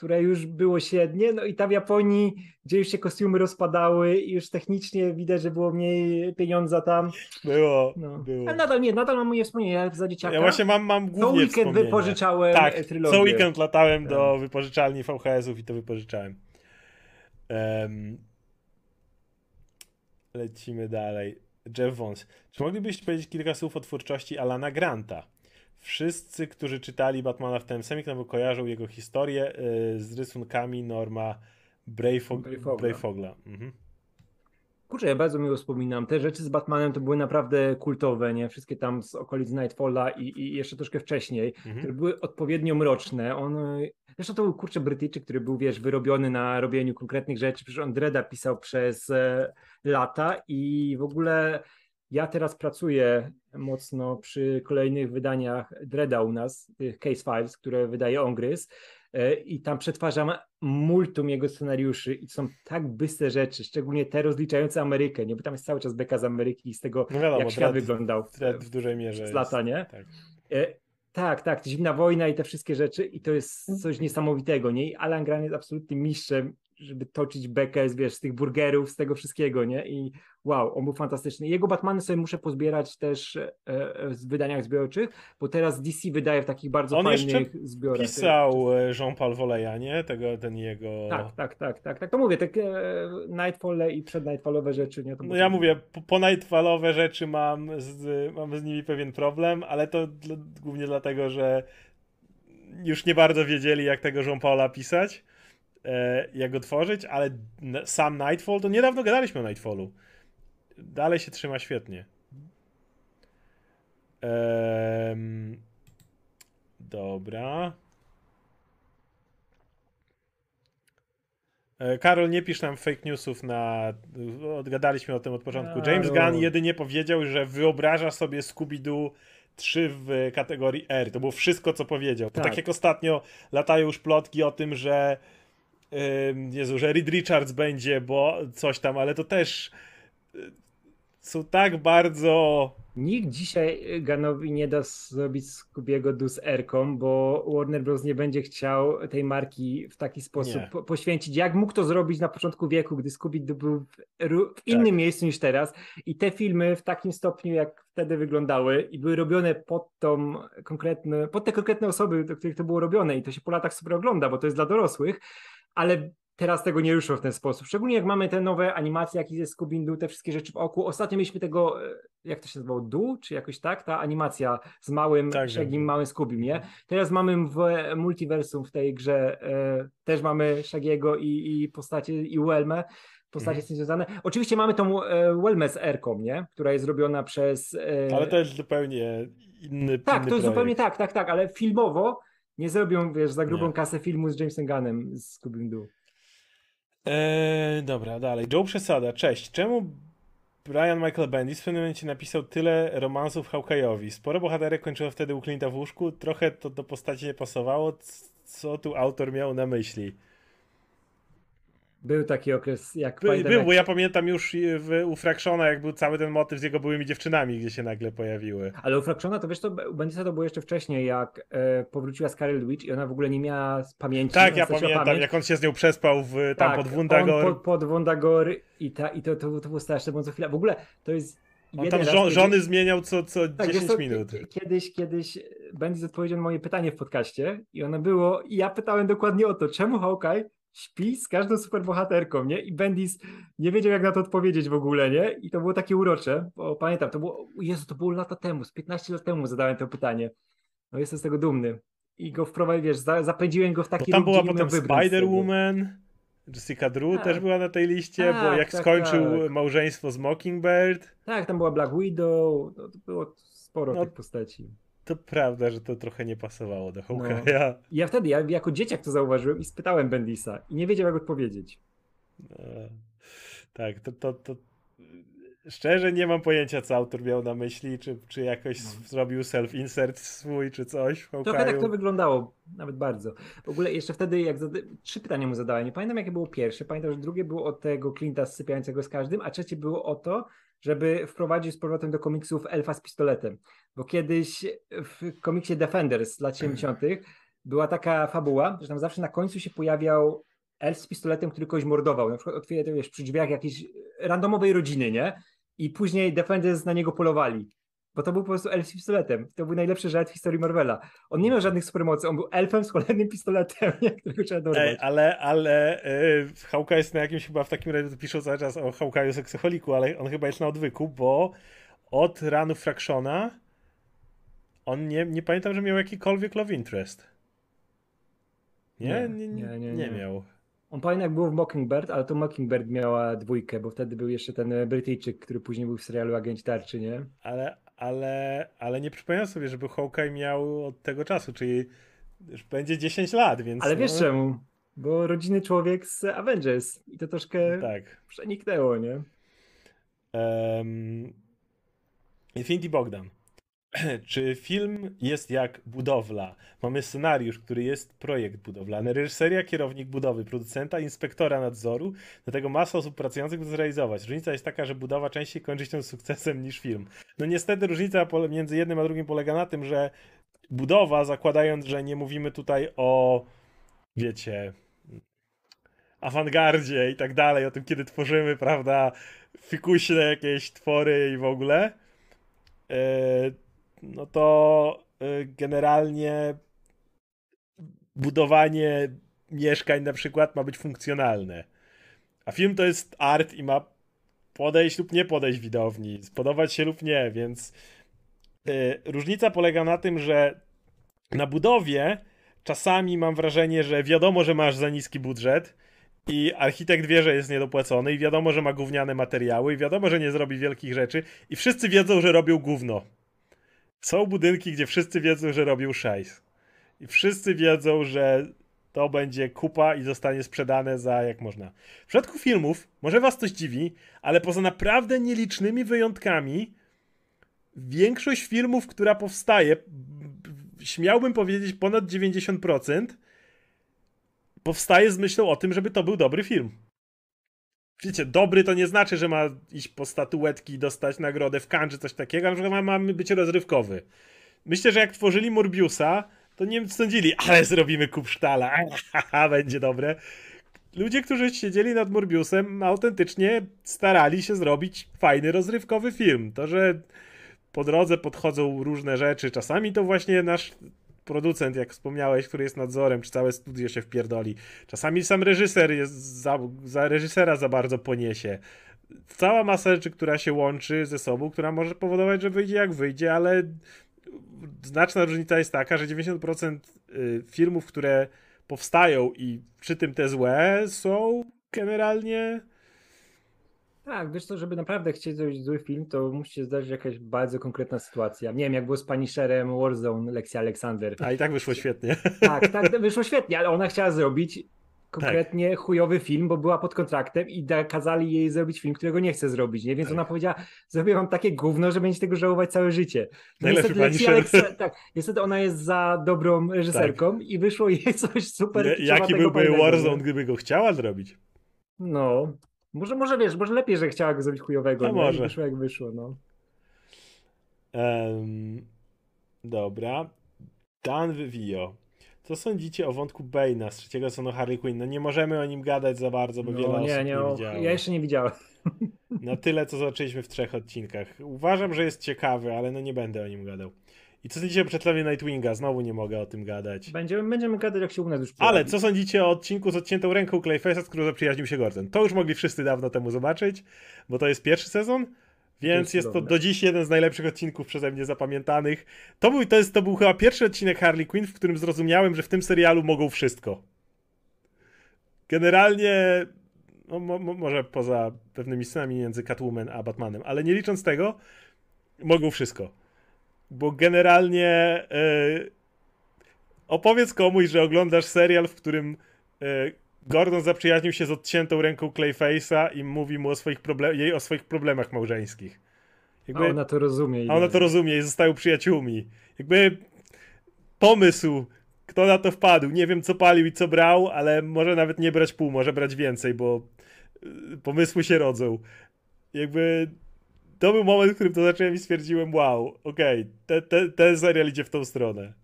które już było średnie, no i tam w Japonii, gdzie już się kostiumy rozpadały i już technicznie widać, że było mniej pieniądza tam. Było, no. było. Ale nadal nie, nadal mam moje wspomnienia za dzieciaka. Ja właśnie mam, mam głównie Co weekend wypożyczałem tak, trylogię. co weekend latałem tak. do wypożyczalni VHS-ów i to wypożyczałem. Um, lecimy dalej. Jeff Vons. Czy moglibyście powiedzieć kilka słów o twórczości Alana Granta? Wszyscy, którzy czytali Batmana w tym samym no kojarzą jego historię y, z rysunkami Norma Brayfogla. Brayfogla. Mhm. Kurczę, ja bardzo miło wspominam. Te rzeczy z Batmanem to były naprawdę kultowe, nie? Wszystkie tam z okolic Nightfalla i, i jeszcze troszkę wcześniej, mhm. które były odpowiednio mroczne. On, zresztą to był kurczę Brytyjczyk, który był, wiesz, wyrobiony na robieniu konkretnych rzeczy. Przecież on Dreda pisał przez e, lata i w ogóle ja teraz pracuję mocno przy kolejnych wydaniach Dreda u nas, tych Case Files, które wydaje Ongryz e, i tam przetwarzam multum jego scenariuszy i są tak bystre rzeczy, szczególnie te rozliczające Amerykę, nie? Bo tam jest cały czas beka z Ameryki i z tego, no wiadomo, jak świat wyglądał. w dużej mierze. Z lata, nie? Tak. E, tak, tak, zimna wojna i te wszystkie rzeczy i to jest coś niesamowitego, nie? I Alan Grant jest absolutnym mistrzem żeby toczyć bekę z, wiesz, z tych burgerów, z tego wszystkiego, nie? I wow, on był fantastyczny. Jego Batmany sobie muszę pozbierać też e, e w wydaniach zbiorczych, bo teraz DC wydaje w takich bardzo on fajnych zbiorach. pisał e, Jean-Paul Voleja, nie? Tego, ten jego... Tak, tak, tak, tak, tak. To mówię, takie e, Nightfall i przed Nightfallowe rzeczy, nie? No ja mówię, po, Nightfallowe rzeczy mam z, mam z nimi pewien problem, ale to głównie dlatego, że już nie bardzo wiedzieli, jak tego Jean-Paula pisać jak go tworzyć, ale sam Nightfall, to niedawno gadaliśmy o Nightfallu. Dalej się trzyma świetnie. Dobra. E, Karol, nie pisz nam fake newsów na. Odgadaliśmy o tym od początku. James Gunn jedynie powiedział, że wyobraża sobie Scooby-Doo 3 w kategorii R. To było wszystko, co powiedział. Tak. tak jak ostatnio latają już plotki o tym, że Jezu, że Reed Richards będzie, bo coś tam, ale to też y, są tak bardzo... Nikt dzisiaj Ganowi nie da zrobić Scoobiego Du z Erką, bo Warner Bros. nie będzie chciał tej marki w taki sposób po poświęcić. Jak mógł to zrobić na początku wieku, gdy Scooby był w, w innym tak. miejscu niż teraz i te filmy w takim stopniu, jak wtedy wyglądały i były robione pod tą konkretne, pod te konkretne osoby, do których to było robione i to się po latach super ogląda, bo to jest dla dorosłych, ale teraz tego nie ruszą w ten sposób. Szczególnie jak mamy te nowe animacje, jak jest Scooby-Doo, te wszystkie rzeczy w oku. Ostatnio mieliśmy tego, e, jak to się nazywało, Du, czy jakoś tak, ta animacja z małym, tak, Shagim, małym Scooby, nie? Teraz mamy w multiversum w tej grze, e, też mamy Shagiego i, i postacie, i Welmę, postacie mhm. z tym związane. Oczywiście mamy tą e, z Erką, nie? Która jest zrobiona przez... E... Ale to jest zupełnie inny Tak, inny to jest zupełnie tak, tak, tak, ale filmowo nie zrobią, wiesz, za grubą nie. kasę filmu z Jamesem Gunnem z Scooby-Doo. Eee, dobra, dalej. Joe Przesada, cześć. Czemu Brian Michael Bendis w pewnym momencie napisał tyle romansów Hawkeye'owi? Sporo bohaterek kończyło wtedy u Clint'a w łóżku, trochę to do postaci nie pasowało. Co tu autor miał na myśli? Był taki okres, jak By, pamiętam, Był, bo ja pamiętam już w, u Fractiona, jak był cały ten motyw z jego byłymi dziewczynami, gdzie się nagle pojawiły. Ale u Fractiona to wiesz, to Bandisa to było jeszcze wcześniej, jak e, powróciła Scarlet Witch i ona w ogóle nie miała pamięci. Tak, ja pamiętam, pamięć. jak on się z nią przespał w, tam tak, pod Wundagor. On pod, pod Wundagor i, ta, i to, to, to było straszne, bo co chwila. W ogóle to jest on tam żo żony zmieniał co, co tak, 10 to, minut. Kiedyś, kiedyś Bendis odpowiedział na moje pytanie w podcaście i ono było, i ja pytałem dokładnie o to, czemu Hawkeye śpi z każdą superbohaterką, nie? I Bendis nie wiedział, jak na to odpowiedzieć w ogóle, nie? I to było takie urocze, bo pamiętam, to było, Jezu, to było lata temu, z 15 lat temu zadałem to pytanie. No jestem z tego dumny. I go wprowadziłem, wiesz, zapędziłem go w taki Bo tam była potem Spider-Woman, Jessica Drew tak. też była na tej liście, tak, bo jak tak, skończył tak. małżeństwo z Mockingbird. Tak, tam była Black Widow, no, to było sporo no, tych postaci. To prawda, że to trochę nie pasowało do Hawkeye'a. No. Ja wtedy, ja jako dzieciak to zauważyłem i spytałem Bendisa i nie wiedział jak odpowiedzieć. No, tak, to, to, to szczerze nie mam pojęcia, co autor miał na myśli, czy, czy jakoś no. zrobił self-insert swój, czy coś w Trochę tak to wyglądało, nawet bardzo. W ogóle jeszcze wtedy, jak trzy pytania mu zadałem, nie pamiętam jakie było pierwsze, pamiętam, że drugie było od tego Clint'a sypiającego z każdym, a trzecie było o to, żeby wprowadzić z powrotem do komiksów elfa z pistoletem. Bo kiedyś w komiksie Defenders z lat 70. była taka fabuła, że tam zawsze na końcu się pojawiał elf z pistoletem, który kogoś mordował. Na przykład otwiera wiesz, przy drzwiach jakiejś randomowej rodziny, nie? I później Defenders na niego polowali. Bo to był po prostu elf z pistoletem. To był najlepszy żart w historii Marvela. On nie miał żadnych supermocy, on był elfem z cholernym pistoletem, którego trzeba dorwać. Ej, ale, ale yy, Hawkeye jest na jakimś chyba w takim razie piszą cały czas o Hawkeye'u seksoholiku, ale on chyba jest na odwyku, bo od ranu Fractiona on nie, nie pamiętam, że miał jakikolwiek love interest. Nie? Nie, nie, nie, nie, nie miał. On pamięta jak był w Mockingbird, ale to Mockingbird miała dwójkę, bo wtedy był jeszcze ten Brytyjczyk, który później był w serialu Agent Tarczy, nie? Ale, ale, ale nie przypominam sobie, żeby Hawkeye miał od tego czasu, czyli już będzie 10 lat, więc... Ale wiesz no... czemu? Bo rodziny człowiek z Avengers i to troszkę tak. przeniknęło, nie? Um, Infinity Bogdan. czy film jest jak budowla? Mamy scenariusz, który jest projekt budowlany, reżyseria, kierownik budowy, producenta, inspektora nadzoru, do tego masa osób pracujących, by to zrealizować. Różnica jest taka, że budowa częściej kończy się sukcesem niż film. No niestety różnica między jednym a drugim polega na tym, że budowa, zakładając, że nie mówimy tutaj o, wiecie, awangardzie i tak dalej, o tym, kiedy tworzymy, prawda, fikuśne jakieś twory i w ogóle, yy, no to y, generalnie budowanie mieszkań na przykład ma być funkcjonalne. A film to jest art i ma podejść lub nie podejść widowni, spodobać się lub nie, więc yy, różnica polega na tym, że na budowie czasami mam wrażenie, że wiadomo, że masz za niski budżet i architekt wie, że jest niedopłacony i wiadomo, że ma gówniane materiały i wiadomo, że nie zrobi wielkich rzeczy i wszyscy wiedzą, że robią gówno. Są budynki, gdzie wszyscy wiedzą, że robią szajs. I wszyscy wiedzą, że to będzie kupa i zostanie sprzedane za jak można. W przypadku filmów, może was coś dziwi, ale poza naprawdę nielicznymi wyjątkami, większość filmów, która powstaje, śmiałbym powiedzieć ponad 90%, powstaje z myślą o tym, żeby to był dobry film wiecie, dobry to nie znaczy, że ma iść po statuetki i dostać nagrodę w czy coś takiego, ale że ma, ma być rozrywkowy. Myślę, że jak tworzyli Morbiusa, to nie sądzili, ale zrobimy kupsztala, haha, będzie dobre. Ludzie, którzy siedzieli nad Morbiusem, autentycznie starali się zrobić fajny, rozrywkowy film. To, że po drodze podchodzą różne rzeczy, czasami to właśnie nasz producent, jak wspomniałeś, który jest nadzorem, czy całe studio się wpierdoli. Czasami sam reżyser jest za, za reżysera za bardzo poniesie. Cała masa rzeczy, która się łączy ze sobą, która może powodować, że wyjdzie jak wyjdzie, ale znaczna różnica jest taka, że 90% y, filmów, które powstają i przy tym te złe są generalnie tak, wiesz co, żeby naprawdę chcieć zrobić zły film, to musi się zdarzyć jakaś bardzo konkretna sytuacja. Nie wiem, jak było z Punisherem Warzone Lexi Alexander. A i tak wyszło świetnie. Tak, tak, wyszło świetnie, ale ona chciała zrobić konkretnie tak. chujowy film, bo była pod kontraktem i kazali jej zrobić film, którego nie chce zrobić, nie? Więc tak. ona powiedziała, zrobię wam takie gówno, że będziecie tego żałować całe życie. No niestety, Alexa, tak, niestety ona jest za dobrą reżyserką tak. i wyszło jej coś super Jaki byłby Warzone, gdyby go chciała zrobić? No, może, może wiesz, może lepiej, że chciała go zrobić chujowego. No może. Wyszło jak wyszło, no. Um, dobra. Dan Vivio. Co sądzicie o wątku Bane'a z trzeciego sezonu Harley Quinn? No nie możemy o nim gadać za bardzo, bo no, wiele nie, osób nie, nie widziało. Ja jeszcze nie widziałem. Na tyle, co zobaczyliśmy w trzech odcinkach. Uważam, że jest ciekawy, ale no nie będę o nim gadał. I co sądzicie o przetrawie Nightwinga? Znowu nie mogę o tym gadać. Będziemy, będziemy gadać, jak się u nas już pojawi. Ale co sądzicie o odcinku z odciętą ręką Clayface'a, z którym zaprzyjaźnił się Gordon? To już mogli wszyscy dawno temu zobaczyć, bo to jest pierwszy sezon. Więc jest to do dziś jeden z najlepszych odcinków przeze mnie zapamiętanych. To był, to, jest, to był chyba pierwszy odcinek Harley Quinn, w którym zrozumiałem, że w tym serialu mogą wszystko. Generalnie, no, mo, może poza pewnymi scenami między Catwoman a Batmanem, ale nie licząc tego, mogą wszystko. Bo generalnie yy, opowiedz komuś, że oglądasz serial, w którym yy, Gordon zaprzyjaźnił się z odciętą ręką Clayface'a i mówi mu o swoich problem- jej o swoich problemach małżeńskich. Jakby, a ona to rozumie. A ona to rozumie i zostają przyjaciółmi. Jakby pomysł, kto na to wpadł, nie wiem co palił i co brał, ale może nawet nie brać pół, może brać więcej, bo y, pomysły się rodzą. Jakby to był moment, w którym to zacząłem i stwierdziłem, wow, okej, okay, ten, ten serial idzie w tą stronę.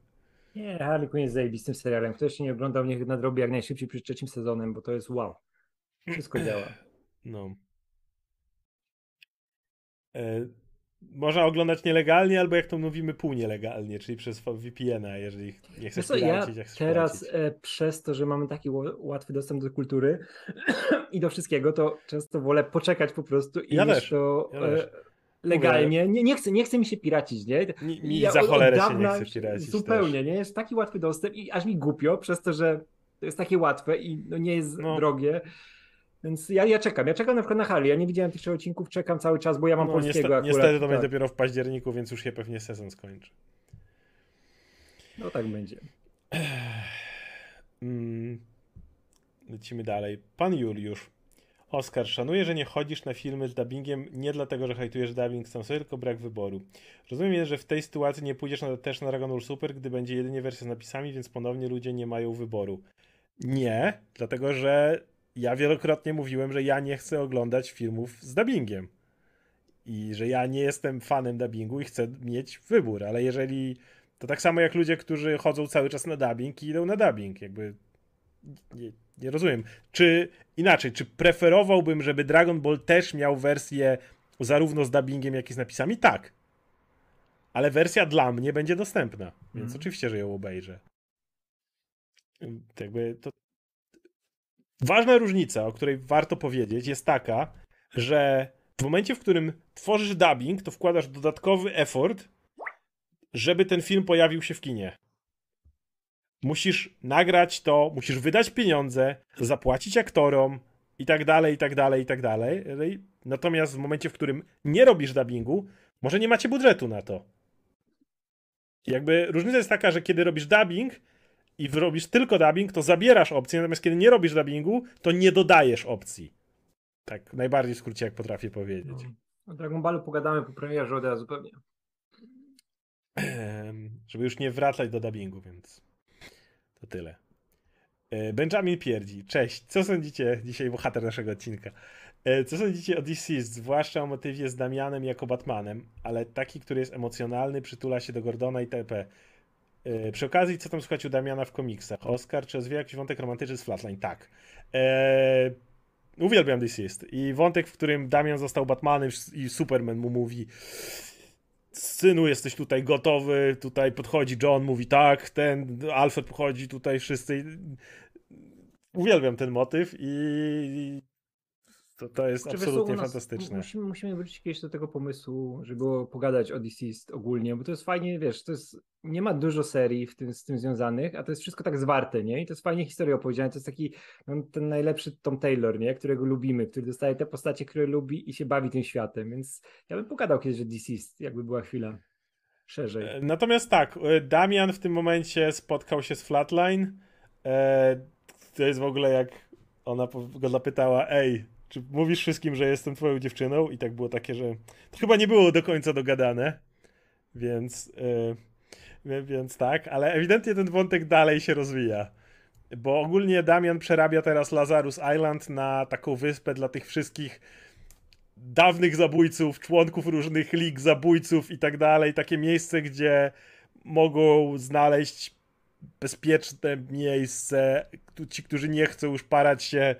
Nie, Harley Quinn jest zajebistym serialem. Kto jeszcze nie oglądał, niech nadrobi jak najszybciej przed trzecim sezonem, bo to jest wow. Wszystko działa. No. E, można oglądać nielegalnie, albo jak to mówimy, pół nielegalnie, czyli przez VPN-a, jeżeli nie chcesz co, ja teraz e, przez to, że mamy taki łatwy dostęp do kultury i do wszystkiego, to często wolę poczekać po prostu i ja też, to ja e, legalnie. Nie, nie, chcę, nie chcę mi się piracić, nie? Mi ja za cholerę się nie chce piracić. Zupełnie, też. nie? Jest taki łatwy dostęp i aż mi głupio przez to, że to jest takie łatwe i no nie jest no. drogie. Więc ja, ja czekam. Ja czekam na przykład na Hali. Ja nie widziałem tych odcinków, czekam cały czas, bo ja mam no, polskiego niestety, akurat. Niestety to tak. będzie dopiero w październiku, więc już się pewnie sezon skończy. No tak będzie. Mm. Lecimy dalej. Pan Juliusz. Oskar, szanuję, że nie chodzisz na filmy z dubbingiem nie dlatego, że hajtujesz dubbing sam sobie, tylko brak wyboru. Rozumiem, że w tej sytuacji nie pójdziesz na, też na Dragon Ball Super, gdy będzie jedynie wersja z napisami, więc ponownie ludzie nie mają wyboru. Nie, dlatego że ja wielokrotnie mówiłem, że ja nie chcę oglądać filmów z dubbingiem. I że ja nie jestem fanem dubbingu i chcę mieć wybór, ale jeżeli. To tak samo jak ludzie, którzy chodzą cały czas na dubbing i idą na dubbing. Jakby. Nie, nie rozumiem. Czy inaczej, czy preferowałbym, żeby Dragon Ball też miał wersję zarówno z dubbingiem, jak i z napisami? Tak. Ale wersja dla mnie będzie dostępna, więc mm. oczywiście, że ją obejrzę. Jakby to. Ważna różnica, o której warto powiedzieć, jest taka, że w momencie, w którym tworzysz dubbing, to wkładasz dodatkowy effort, żeby ten film pojawił się w kinie. Musisz nagrać to, musisz wydać pieniądze, zapłacić aktorom i tak dalej, i tak dalej, i tak dalej. Natomiast w momencie, w którym nie robisz dubbingu, może nie macie budżetu na to. Jakby różnica jest taka, że kiedy robisz dubbing i robisz tylko dubbing, to zabierasz opcję, natomiast kiedy nie robisz dubbingu, to nie dodajesz opcji. Tak, najbardziej w skrócie, jak potrafię powiedzieć. No, o Dragon Ballu pogadamy po premierze od razu pewnie. Żeby już nie wracać do dubbingu, więc. To tyle. E, Benjamin Pierdzi. Cześć. Co sądzicie, dzisiaj bohater naszego odcinka, e, co sądzicie o DC, zwłaszcza o motywie z Damianem jako Batmanem, ale taki, który jest emocjonalny, przytula się do Gordona i TP. E, przy okazji, co tam słychać u Damiana w komiksach? Oscar, czy rozwija jakiś wątek romantyczny z Flatline? Tak. Eee, uwielbiam DC I wątek, w którym Damian został Batmanem i Superman mu mówi synu, jesteś tutaj gotowy, tutaj podchodzi John, mówi tak, ten Alfred podchodzi, tutaj wszyscy. Uwielbiam ten motyw i to, to jest Czy absolutnie fantastyczne. Musimy, musimy wrócić kiedyś do tego pomysłu, żeby pogadać o DC ogólnie, bo to jest fajnie, wiesz, to jest, nie ma dużo serii w tym, z tym związanych, a to jest wszystko tak zwarte, nie? I to jest fajnie historia opowiedziana, to jest taki no, ten najlepszy Tom Taylor, nie? Którego lubimy, który dostaje te postacie, które lubi i się bawi tym światem, więc ja bym pogadał kiedyś o DC, jakby była chwila szerzej. E, natomiast tak, e, Damian w tym momencie spotkał się z Flatline, e, to jest w ogóle jak ona go zapytała, ej, czy mówisz wszystkim, że jestem twoją dziewczyną? I tak było takie, że to chyba nie było do końca dogadane, więc, yy, więc tak, ale ewidentnie ten wątek dalej się rozwija. bo ogólnie Damian przerabia teraz Lazarus Island na taką wyspę dla tych wszystkich dawnych zabójców, członków różnych lig zabójców i tak dalej. Takie miejsce, gdzie mogą znaleźć bezpieczne miejsce. Ci, którzy nie chcą już parać się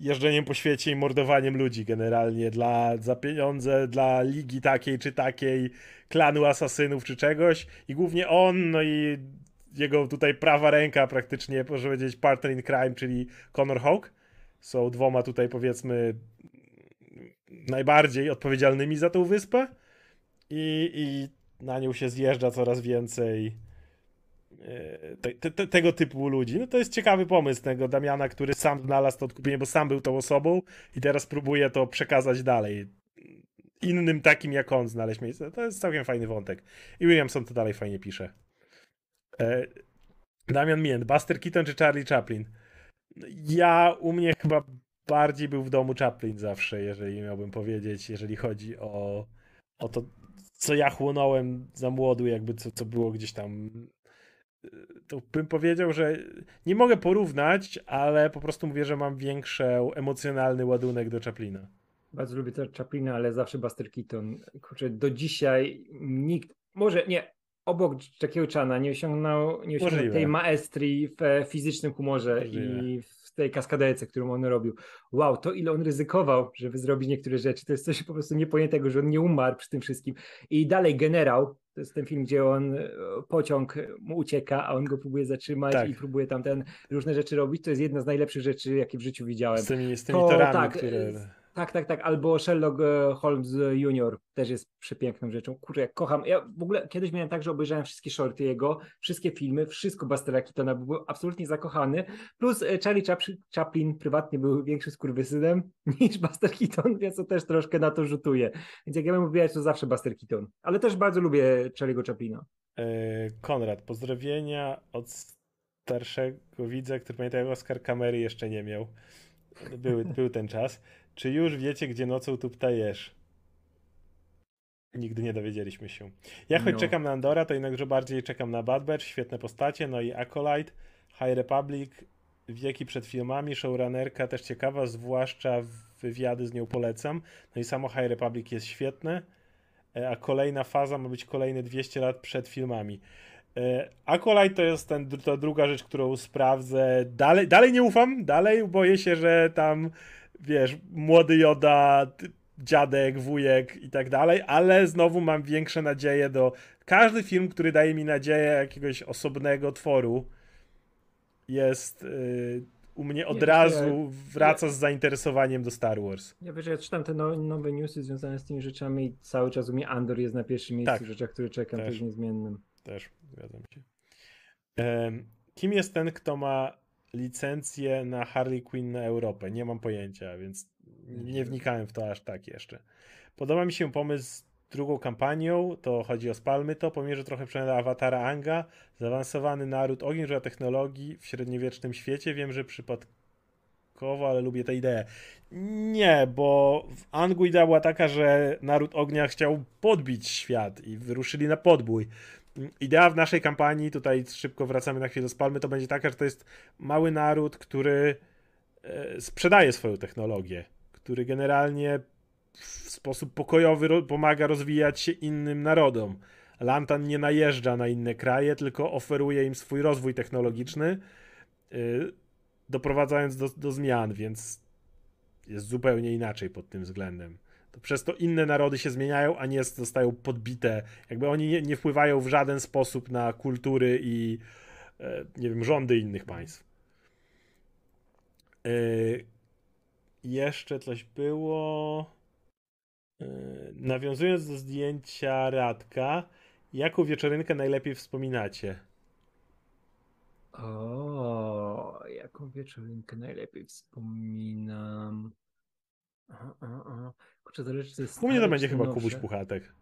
jeżdżeniem po świecie i mordowaniem ludzi generalnie dla, za pieniądze, dla ligi takiej czy takiej, klanu asasynów czy czegoś. I głównie on, no i jego tutaj prawa ręka praktycznie, można powiedzieć, partner in crime, czyli Conor Hawk. Są dwoma tutaj powiedzmy najbardziej odpowiedzialnymi za tą wyspę i, i na nią się zjeżdża coraz więcej te, te, tego typu ludzi. No to jest ciekawy pomysł tego Damiana, który sam znalazł to odkupienie, bo sam był tą osobą i teraz próbuje to przekazać dalej. Innym takim jak on znaleźć miejsce. To jest całkiem fajny wątek. I Williamson to dalej fajnie pisze. E, Damian Mient, Buster Keaton czy Charlie Chaplin? Ja u mnie chyba bardziej był w domu Chaplin zawsze, jeżeli miałbym powiedzieć, jeżeli chodzi o, o to, co ja chłonąłem za młodu, jakby co, co było gdzieś tam. To bym powiedział, że nie mogę porównać, ale po prostu mówię, że mam większy emocjonalny ładunek do Chaplina. Bardzo lubię też Chaplina, ale zawsze Buster Keaton. Kurczę, do dzisiaj nikt, może nie, obok Jackiego Chana nie osiągnął, nie osiągnął tej maestrii w fizycznym humorze Możliwe. i w tej kaskadece, którą on robił. Wow, to ile on ryzykował, żeby zrobić niektóre rzeczy. To jest coś po prostu niepojętego, że on nie umarł przy tym wszystkim. I dalej Generał, to jest ten film, gdzie on e, pociąg mu ucieka, a on go próbuje zatrzymać tak. i próbuje tam ten różne rzeczy robić. To jest jedna z najlepszych rzeczy, jakie w życiu widziałem. Z tymi, z tymi to, torami, tak, które tak, tak, tak. Albo Sherlock e, Holmes Jr. też jest przepiękną rzeczą. Kurczę, jak kocham. Ja w ogóle kiedyś miałem tak, że obejrzałem wszystkie shorty jego, wszystkie filmy, wszystko Bastera Keatona, był absolutnie zakochany. Plus e, Charlie Chaplin prywatnie był większym skurwysynem niż Buster Keaton, więc to też troszkę na to rzutuje. Więc jak ja bym mówił, to zawsze Buster Keaton. Ale też bardzo lubię Charlie'ego Chaplina. E, Konrad, pozdrowienia od starszego widza, który pamięta jak Oscar kamery jeszcze nie miał. Był, był ten czas. Czy już wiecie, gdzie nocą tu ptajesz? Nigdy nie dowiedzieliśmy się. Ja choć no. czekam na Andora, to jednakże bardziej czekam na Bad Batch, świetne postacie, no i Acolyte, High Republic, wieki przed filmami, showrunnerka też ciekawa, zwłaszcza wywiady z nią polecam. No i samo High Republic jest świetne, e, a kolejna faza ma być kolejne 200 lat przed filmami. E, Acolyte to jest ten, ta druga rzecz, którą sprawdzę. Dalej, dalej nie ufam, dalej boję się, że tam wiesz, młody Joda, dziadek, wujek i tak dalej, ale znowu mam większe nadzieje do. Każdy film, który daje mi nadzieję jakiegoś osobnego tworu, jest yy, u mnie od nie, razu ja, wraca ja, z zainteresowaniem do Star Wars. Ja wiesz, ja czytam te no, nowe newsy związane z tymi rzeczami i cały czas u mnie Andor jest na pierwszym miejscu tak. w rzeczach, które czekam, też niezmiennym. Też, zgadzam się. kim jest ten, kto ma licencję na Harley Quinn na Europę. Nie mam pojęcia, więc nie wnikałem w to aż tak jeszcze. Podoba mi się pomysł z drugą kampanią, to chodzi o Spalmy to, pomierze trochę przynajmniej Awatara Anga, zaawansowany naród ogień, technologii w średniowiecznym świecie. Wiem, że przypadkowo, ale lubię tę ideę. Nie, bo w Angu idea była taka, że naród ognia chciał podbić świat i wyruszyli na podbój idea w naszej kampanii, tutaj szybko wracamy na chwilę do Spalmy, to będzie taka, że to jest mały naród, który e, sprzedaje swoją technologię, który generalnie w sposób pokojowy pomaga rozwijać się innym narodom. Lantan nie najeżdża na inne kraje, tylko oferuje im swój rozwój technologiczny, e, doprowadzając do, do zmian, więc jest zupełnie inaczej pod tym względem to przez to inne narody się zmieniają, a nie zostają podbite. Jakby oni nie, nie wpływają w żaden sposób na kultury i e, nie wiem, rządy innych państw. E, jeszcze coś było. E, nawiązując do zdjęcia Radka, jaką wieczorynkę najlepiej wspominacie? O, jaką wieczorynkę najlepiej wspominam? Aha, aha. Kurczę, zależy, czy jest U mnie to będzie chyba Kubuś Puchatek.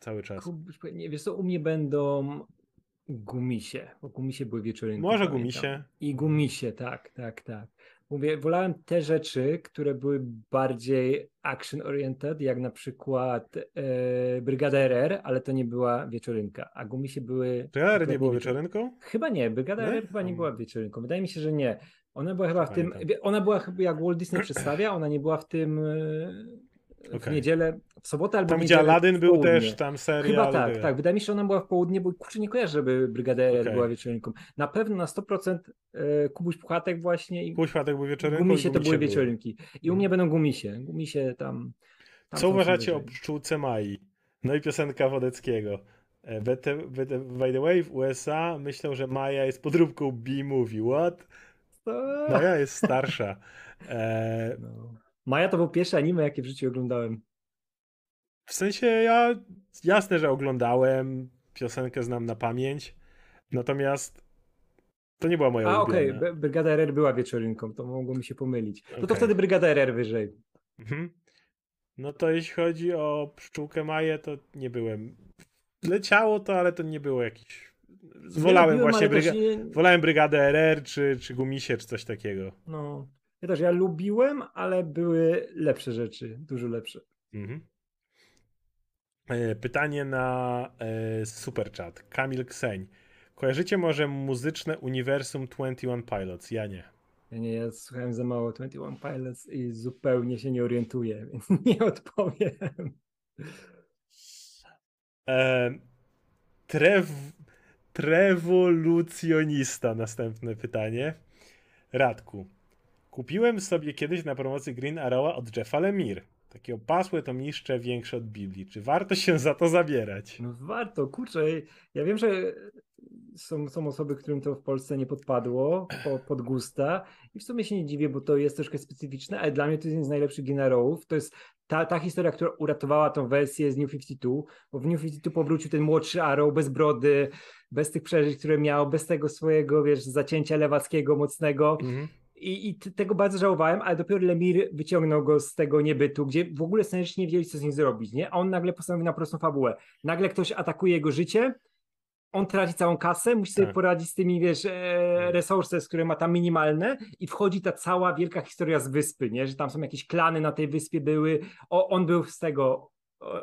Cały czas. Kubuś, nie, wiesz co, u mnie będą gumisie, bo gumisie były wieczorynki. Może pamiętam. gumisie. I gumisie, tak, tak, tak. Mówię, wolałem te rzeczy, które były bardziej action-oriented, jak na przykład e, Brygada RR, ale to nie była wieczorynka, a Gumisie były... Brygada nie była wieczorynką? Chyba nie, Brygada RR chyba nie była wieczorynką. Wydaje mi się, że nie. Ona była chyba w tym, ona była chyba jak Walt Disney przedstawia, ona nie była w tym e, w okay. niedzielę, w sobotę albo tam, w niedzielę. Tam gdzie Aladdin był też, tam serial. Chyba tak, tak. Wydaje mi się, że ona była w południe, bo kurczę nie kojarzę, żeby Brygada RR okay. była wieczorynką. Na pewno na 100% e, Kubuś Puchatek właśnie. I Kubuś Puchatek był wieczorynką. Gumisie to były wieczorynki. I u mnie będą Gumisie. Gumisie tam... tam Co uważacie o pszczółce Mai? No i piosenka Wodeckiego. E, by the way, w USA myślą, że Maja jest podróbką B-movie. What? Maja jest starsza. E... No. Maja to był pierwszy anime, jakie w życiu oglądałem. W sensie ja jasne, że oglądałem, piosenkę znam na pamięć, natomiast to nie była moja A okej, okay. Brygada RR była wieczorynką, to mogło mi się pomylić. No okay. to wtedy Brygada RR wyżej. Mhm. No to jeśli chodzi o pszczółkę Maję, to nie byłem. Leciało to, ale to nie było jakiś. Wolałem właśnie bryga... nie... Wolałem Brygadę RR czy, czy Gumisie, czy coś takiego. No. Ja też, ja lubiłem, ale były lepsze rzeczy, dużo lepsze. Mhm. E, pytanie na e, super chat. Kamil Kseń. Kojarzycie może muzyczne uniwersum 21 Pilots? Ja nie. Ja nie, ja słuchałem za mało 21 Pilots i zupełnie się nie orientuję, więc nie odpowiem. E, trew, trewolucjonista. Następne pytanie. Radku. Kupiłem sobie kiedyś na promocji Green Arrowa od Jeffa Lemire. Takie opasłe to miszcze większe od Biblii. Czy warto się za to zabierać? No warto, kurczę. Ja wiem, że są, są osoby, którym to w Polsce nie podpadło po, pod gusta i w sumie się nie dziwię, bo to jest troszkę specyficzne, ale dla mnie to jest jeden z najlepszych generałów. To jest ta, ta historia, która uratowała tą wersję z New 52, bo w New 52 powrócił ten młodszy Arrow bez brody, bez tych przeżyć, które miał, bez tego swojego, wiesz, zacięcia lewackiego mocnego. Mhm. I, I, tego bardzo żałowałem, ale dopiero Lemir wyciągnął go z tego niebytu, gdzie w ogóle scenariusze nie wiedzieli, co z nim zrobić, nie? A on nagle postanowił na prostą fabułę. Nagle ktoś atakuje jego życie, on traci całą kasę, musi sobie tak. poradzić z tymi, wiesz, e, tak. resources, które ma tam minimalne i wchodzi ta cała wielka historia z wyspy, nie? Że tam są jakieś klany na tej wyspie były, o, on był z tego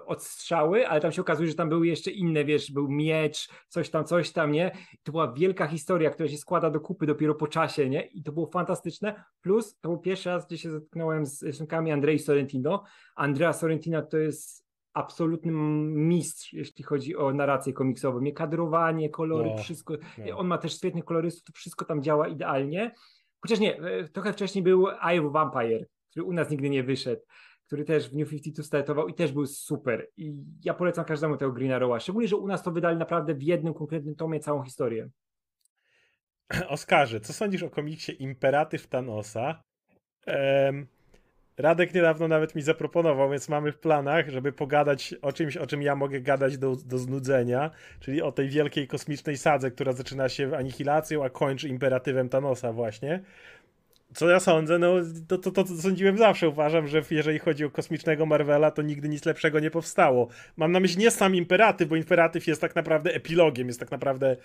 odstrzały, ale tam się okazuje, że tam były jeszcze inne, wiesz, był miecz, coś tam, coś tam, nie? I to była wielka historia, która się składa do kupy dopiero po czasie, nie? I to było fantastyczne. Plus to był pierwszy raz, gdzie się zetknąłem z rysunkami Andrei Sorrentino. Andrea Sorrentino to jest absolutny mistrz, jeśli chodzi o narrację komiksową. Nie kadrowanie, kolory, no, wszystko. No. On ma też świetnych kolorystów, to wszystko tam działa idealnie. Chociaż nie, e, trochę wcześniej był Eye of Vampire, który u nas nigdy nie wyszedł który też w New 52 startował i też był super. I ja polecam każdemu tego Green Arrowa. Szczególnie, że u nas to wydali naprawdę w jednym konkretnym tomie całą historię. Oskarze, co sądzisz o komiksie Imperatyw Thanosa? Um, Radek niedawno nawet mi zaproponował, więc mamy w planach, żeby pogadać o czymś, o czym ja mogę gadać do, do znudzenia, czyli o tej wielkiej kosmicznej sadze, która zaczyna się anihilacją, a kończy imperatywem Thanosa właśnie co ja sądzę, no to, to, to, sądziłem zawsze. Uważam, że jeżeli chodzi o kosmicznego Marvela, to nigdy nic lepszego nie powstało. Mam na myśli nie sam imperatyw, bo imperatyw jest tak naprawdę epilogiem, jest tak naprawdę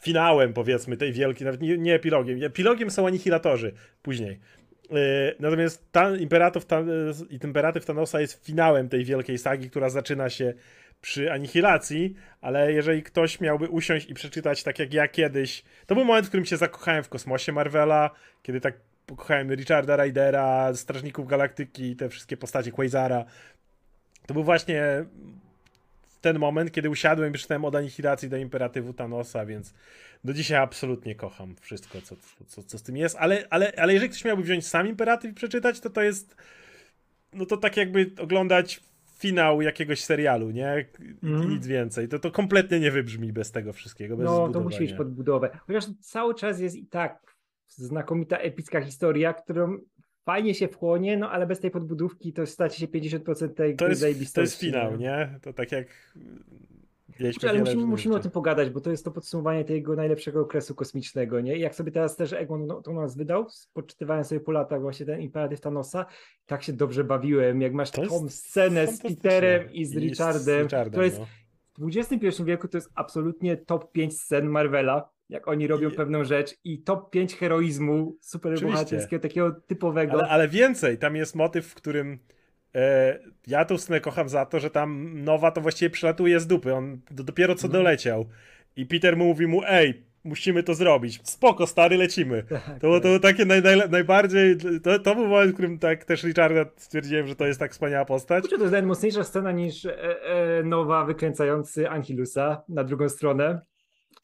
finałem, powiedzmy, tej wielkiej, nawet nie, nie epilogiem. Epilogiem są anihilatorzy później. Yy, natomiast ta, imperatyw, ta, imperatyw Thanosa jest finałem tej wielkiej sagi, która zaczyna się przy anihilacji, ale jeżeli ktoś miałby usiąść i przeczytać tak jak ja kiedyś, to był moment, w którym się zakochałem w kosmosie Marvela, kiedy tak pokochałem Richarda Rydera, Strażników Galaktyki, te wszystkie postacie Quasara. To był właśnie ten moment, kiedy usiadłem i przeczytałem od anihilacji do imperatywu Thanosa, więc do dzisiaj absolutnie kocham wszystko, co, co, co z tym jest, ale, ale, ale jeżeli ktoś miałby wziąć sam imperatyw i przeczytać, to to jest no to tak jakby oglądać finał jakiegoś serialu, nie? Mm. Nic więcej. To, to kompletnie nie wybrzmi bez tego wszystkiego. Bez no, to musi mieć podbudowę. Chociaż cały czas jest i tak znakomita, epicka historia, którą fajnie się wchłonie, no ale bez tej podbudówki to straci się 50% tej to jest. To jest finał, nie? To tak jak Kurczę, ale musimy, musimy o tym pogadać, bo to jest to podsumowanie tego najlepszego okresu kosmicznego, nie? I jak sobie teraz też Egon no, to nas wydał, poczytywałem sobie po latach właśnie ten Imperatyw Thanosa, tak się dobrze bawiłem, jak masz tą scenę z Peterem i z Richardem, to jest no. w XXI wieku to jest absolutnie top 5 scen Marvela, jak oni robią I... pewną rzecz i top 5 heroizmu superbohaterskiego, takiego typowego. Ale, ale, więcej, tam jest motyw, w którym e, ja tą scenę kocham za to, że tam Nowa to właściwie przylatuje z dupy, on dopiero co no. doleciał i Peter mówi mu, ej, musimy to zrobić. Spoko, stary, lecimy. Tak, to, to było takie naj, naj, najbardziej, to, to był moment, w którym tak też Richarda stwierdziłem, że to jest tak wspaniała postać. Kurczę, to jest nawet mocniejsza scena niż e, e, Nowa wykręcający Anchilusa na drugą stronę.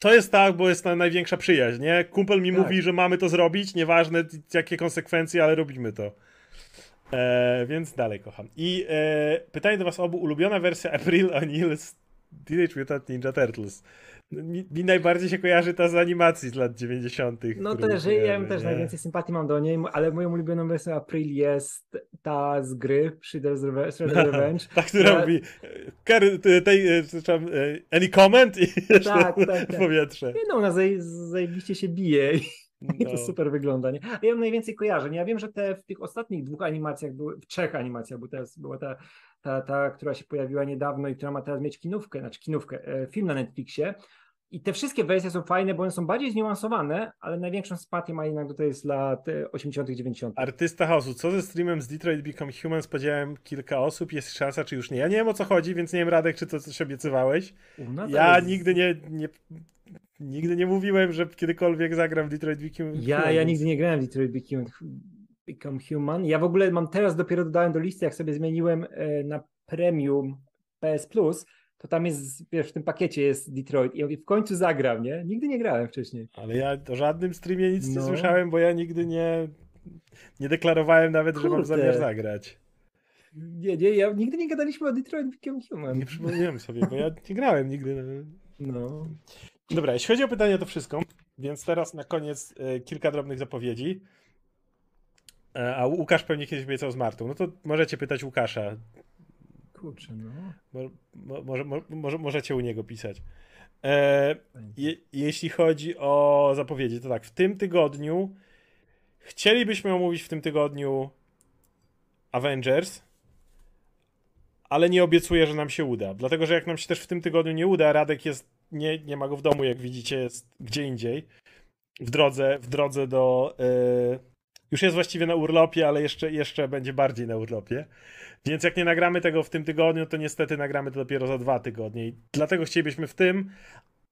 To jest tak, bo jest ta największa przyjaźń, nie? Kumpel mi tak. mówi, że mamy to zrobić, nieważne jakie konsekwencje, ale robimy to. E, więc dalej kocham. I e, pytanie do was obu, ulubiona wersja April O'Neil Teenage Mutant Ninja Turtles. Mi, mi, najbardziej się kojarzy ta z animacji z lat 90. No też, ja też najwięcej sympatii mam do niej, ale moją ulubioną wersją April jest ta z gry Shredder's Revenge. ta, która ja... mówi tej, e, any comment i tak, tak, tak. powietrze. No, ona zajebiście się bije i no. to super wygląda. Nie? Ja mam najwięcej kojarzeń. Ja wiem, że te w tych ostatnich dwóch animacjach były, w trzech animacjach, bo teraz była ta, ta, ta, która się pojawiła niedawno i która ma teraz mieć kinówkę, znaczy kinówkę, e, film na Netflixie. I te wszystkie wersje są fajne, bo one są bardziej zniuansowane, ale największą sympatię ma jednak do tej z lat 80., 90. Artysta chaosu. Co ze streamem z Detroit Become Human? Spodziewałem kilka osób. Jest szansa, czy już nie? Ja nie wiem o co chodzi, więc nie wiem, Radek, czy to coś obiecywałeś. No ja jest... nigdy nie, nie, nigdy nie mówiłem, że kiedykolwiek zagram w Detroit Become ja, Human. Ja nigdy nie grałem w Detroit Become, Become Human. Ja w ogóle mam teraz dopiero dodałem do listy, jak sobie zmieniłem e, na premium PS Plus to tam jest, wiesz, w tym pakiecie jest Detroit i w końcu zagram, nie? Nigdy nie grałem wcześniej. Ale ja o żadnym streamie nic no. nie słyszałem, bo ja nigdy nie, nie deklarowałem nawet, Kurde. że mam zamiar zagrać. Nie, nie, ja nigdy nie gadaliśmy o Detroit Become Human. Nie przypomniałem sobie, bo ja nie grałem nigdy. No. Dobra, jeśli chodzi o pytania, to wszystko. Więc teraz na koniec y, kilka drobnych zapowiedzi. E, a Łukasz pewnie kiedyś obiecał z Martą. No to możecie pytać Łukasza, Kurczę, no. Mo, może, może, możecie u niego pisać. E, je, jeśli chodzi o zapowiedzi, to tak, w tym tygodniu chcielibyśmy omówić w tym tygodniu Avengers, ale nie obiecuję, że nam się uda. Dlatego, że jak nam się też w tym tygodniu nie uda, Radek jest, nie, nie ma go w domu, jak widzicie, jest gdzie indziej. W drodze, w drodze do. Yy, już jest właściwie na urlopie, ale jeszcze, jeszcze będzie bardziej na urlopie. Więc jak nie nagramy tego w tym tygodniu, to niestety nagramy to dopiero za dwa tygodnie. I dlatego chcielibyśmy w tym,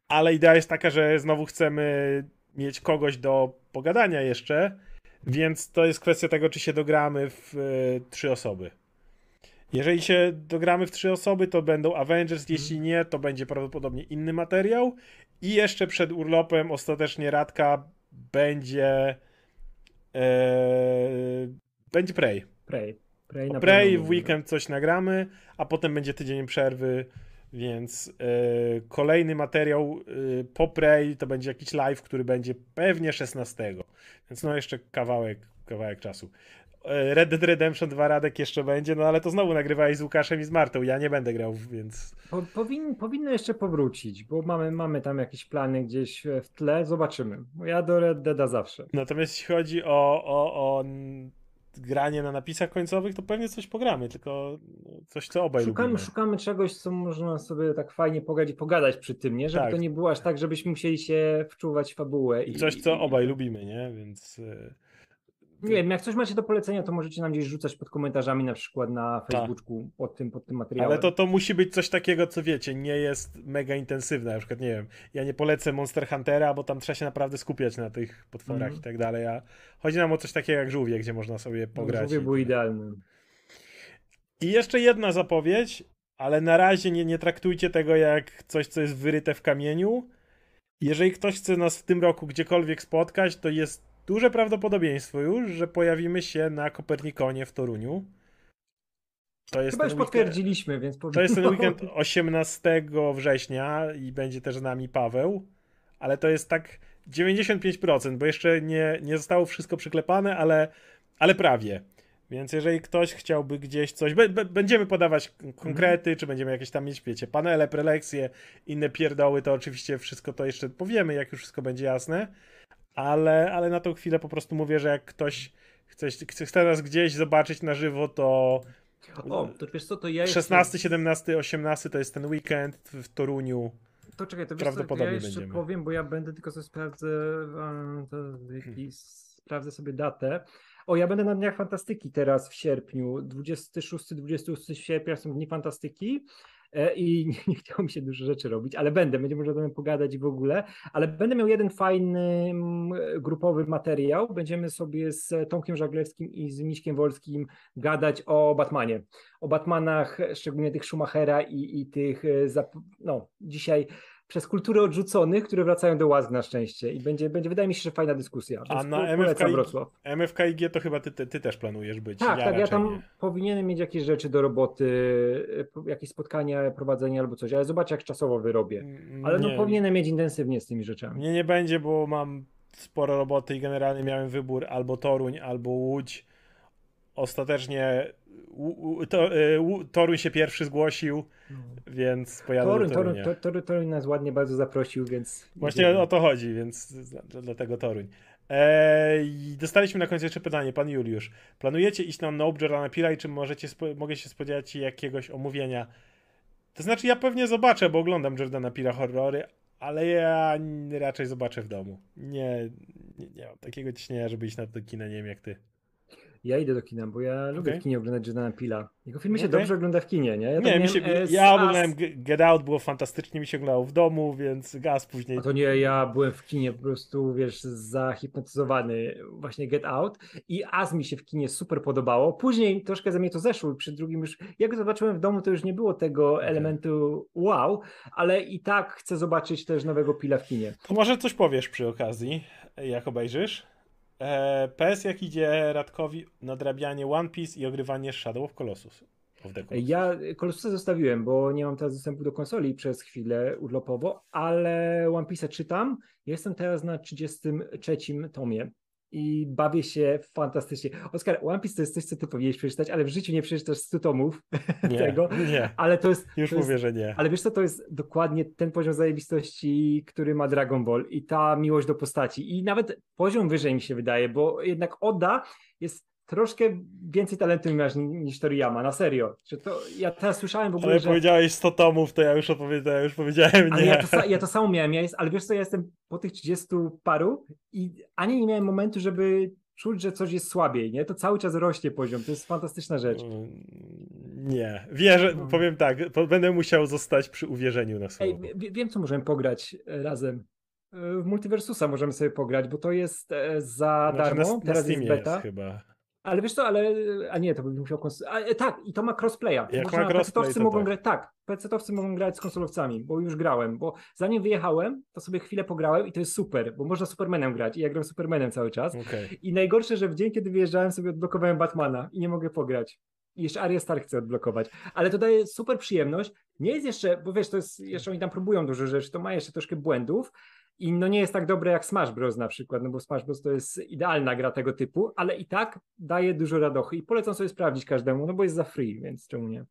ale idea jest taka, że znowu chcemy mieć kogoś do pogadania jeszcze, więc to jest kwestia tego, czy się dogramy w y, trzy osoby. Jeżeli się dogramy w trzy osoby, to będą Avengers, mhm. jeśli nie, to będzie prawdopodobnie inny materiał. I jeszcze przed urlopem ostatecznie Radka będzie. E, będzie Prey. Prey. Prey, na Prey w weekend coś nagramy, a potem będzie tydzień przerwy, więc yy, kolejny materiał yy, po Prey to będzie jakiś live, który będzie pewnie 16. Więc no jeszcze kawałek, kawałek czasu. E, Red Dead Redemption 2 Radek jeszcze będzie, no ale to znowu nagrywałeś z Łukaszem i z Martą. Ja nie będę grał, więc. Po, powin, powinno jeszcze powrócić, bo mamy, mamy tam jakieś plany gdzieś w tle. Zobaczymy. Ja do Red Deada zawsze. Natomiast jeśli chodzi o, o, o granie na napisach końcowych, to pewnie coś pogramy, tylko coś, co obaj szukamy, lubimy. Szukamy czegoś, co można sobie tak fajnie pogadać, pogadać przy tym, nie? Żeby tak. to nie było aż tak, żebyśmy musieli się wczuwać w fabułę. I, coś, co obaj lubimy, nie? Więc... Nie wiem, jak coś macie do polecenia, to możecie nam gdzieś rzucać pod komentarzami, na przykład na tak. Facebooku pod tym, pod tym materiałem. Ale to, to musi być coś takiego, co wiecie, nie jest mega intensywne. Na przykład, nie wiem, ja nie polecę Monster Huntera, bo tam trzeba się naprawdę skupiać na tych potworach mm. i tak dalej. A chodzi nam o coś takiego jak żółwie, gdzie można sobie no, pograć. No, żółwie był idealny. I jeszcze jedna zapowiedź, ale na razie nie, nie traktujcie tego jak coś, co jest wyryte w kamieniu. Jeżeli ktoś chce nas w tym roku gdziekolwiek spotkać, to jest duże prawdopodobieństwo już, że pojawimy się na Kopernikonie w Toruniu. To jest Chyba już weekend, potwierdziliśmy, więc To jest ten weekend 18 września i będzie też z nami Paweł, ale to jest tak 95%, bo jeszcze nie, nie zostało wszystko przyklepane, ale, ale prawie. Więc jeżeli ktoś chciałby gdzieś coś, będziemy podawać konkrety, czy będziemy jakieś tam mieć, wiecie, panele, prelekcje, inne pierdoły, to oczywiście wszystko to jeszcze powiemy, jak już wszystko będzie jasne ale, ale na tą chwilę po prostu mówię, że jak ktoś chce, chce nas gdzieś zobaczyć na żywo, to. O, to wiesz co, to ja 16, 17, 18 to jest ten weekend w Toruniu. To czekaj, to wiesz co, ja jeszcze będziemy. powiem, bo ja będę tylko sobie sprawdzę, to, hmm. sprawdzę sobie datę. O, ja będę na Dniach Fantastyki teraz w sierpniu, 26-28 sierpnia są Dni Fantastyki i nie, chciało mi się dużo rzeczy robić, ale będę, będzie można o tym pogadać w ogóle, ale będę miał jeden fajny grupowy materiał, będziemy sobie z Tomkiem Żaglewskim i z Miśkiem Wolskim gadać o Batmanie, o Batmanach, szczególnie tych Schumachera i, i tych, e, no dzisiaj przez kulturę odrzuconych, które wracają do łask na szczęście. I będzie, będzie wydaje mi się, że fajna dyskusja. A na MFK, Wrocław. MFKIG to chyba ty, ty, ty, też planujesz być. Tak, ja tak, ja tam nie. powinienem mieć jakieś rzeczy do roboty, jakieś spotkania, prowadzenie albo coś, ale zobacz jak czasowo wyrobię. Mm, ale no powinienem mieć intensywnie z tymi rzeczami. Nie, nie będzie, bo mam sporo roboty i generalnie miałem wybór albo Toruń, albo Łódź. Ostatecznie to, y, Toruń się pierwszy zgłosił, no. Więc pojadę Toruń, do Torunia. Toruń nas ładnie bardzo zaprosił, więc... Właśnie o to chodzi, więc dlatego Toruń. Eee, dostaliśmy na końcu jeszcze pytanie, pan Juliusz. Planujecie iść na Nope Jordana Pila i czy możecie, mogę się spodziewać jakiegoś omówienia? To znaczy ja pewnie zobaczę, bo oglądam Jordana Pila horrory, ale ja raczej zobaczę w domu. Nie, nie, nie mam takiego ciśnienia, żeby iść na to kino, nie wiem jak ty. Ja idę do kina, bo ja okay. lubię w kinie oglądać Jordana Pila. Jego filmy się okay. dobrze ogląda w kinie, nie? Ja, nie, mi się, e, ja oglądałem Get Out, było fantastycznie, mi się oglądało w domu, więc gaz później. A to nie, ja byłem w kinie po prostu, wiesz, zahipnotyzowany właśnie Get Out i Az mi się w kinie super podobało. Później troszkę za mnie to zeszło, przy drugim już, jak zobaczyłem w domu, to już nie było tego okay. elementu wow, ale i tak chcę zobaczyć też nowego Pila w kinie. To może coś powiesz przy okazji, jak obejrzysz? E, PS jak idzie Radkowi nadrabianie One Piece i ogrywanie Shadow of Colossus. Ja Colossusa zostawiłem, bo nie mam teraz dostępu do konsoli przez chwilę urlopowo, ale One Piece czytam. Jestem teraz na 33 tomie i bawię się fantastycznie. Oskar, One Piece to jest coś, co ty powinieneś przeczytać, ale w życiu nie przeczytasz 100 tomów nie, tego. Nie, ale to jest... Już to mówię, jest, że nie. Ale wiesz co, to jest dokładnie ten poziom zajebistości, który ma Dragon Ball i ta miłość do postaci. I nawet poziom wyżej mi się wydaje, bo jednak Oda jest troszkę więcej talentu masz niż Toriyama, na serio. Że to, ja teraz słyszałem w ogóle, Ale że... powiedziałeś 100 tomów, to ja już opowiedziałem, już powiedziałem nie. Ja to, ja to samo miałem, ja jest, ale wiesz co, ja jestem po tych 30 paru i ani nie miałem momentu, żeby czuć, że coś jest słabiej, nie? To cały czas rośnie poziom, to jest fantastyczna rzecz. Mm, nie, wierzę, no. powiem tak, będę musiał zostać przy uwierzeniu na słowo. Ej, wiem, co możemy pograć e, razem. E, w Multiversusa możemy sobie pograć, bo to jest e, za znaczy darmo, na, teraz na jest beta. Jest chyba. Ale wiesz co, ale, a nie, to bym musiał, kons- a, e, tak, i to ma crossplaya. Jak Można, ma crossplay, to mogą tak. grać, tak, pecetowcy mogą grać z konsolowcami, bo już grałem, bo zanim wyjechałem, to sobie chwilę pograłem i to jest super, bo można Supermanem grać i ja gram Supermanem cały czas. Okay. I najgorsze, że w dzień, kiedy wyjeżdżałem, sobie odblokowałem Batmana i nie mogę pograć. I jeszcze Arya Stark chcę odblokować. Ale to daje super przyjemność. Nie jest jeszcze, bo wiesz, to jest, jeszcze oni tam próbują dużo rzeczy, to ma jeszcze troszkę błędów, i no nie jest tak dobre jak Smash Bros. na przykład, no bo Smash Bros. to jest idealna gra tego typu, ale i tak daje dużo radochy i polecam sobie sprawdzić każdemu, no bo jest za free, więc czemu nie?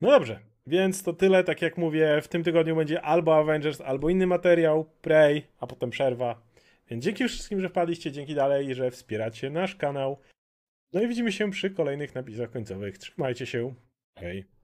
No dobrze, więc to tyle, tak jak mówię, w tym tygodniu będzie albo Avengers, albo inny materiał, Prey, a potem przerwa. Więc dzięki wszystkim, że wpadliście, dzięki dalej, że wspieracie nasz kanał. No i widzimy się przy kolejnych napisach końcowych. Trzymajcie się. Hej.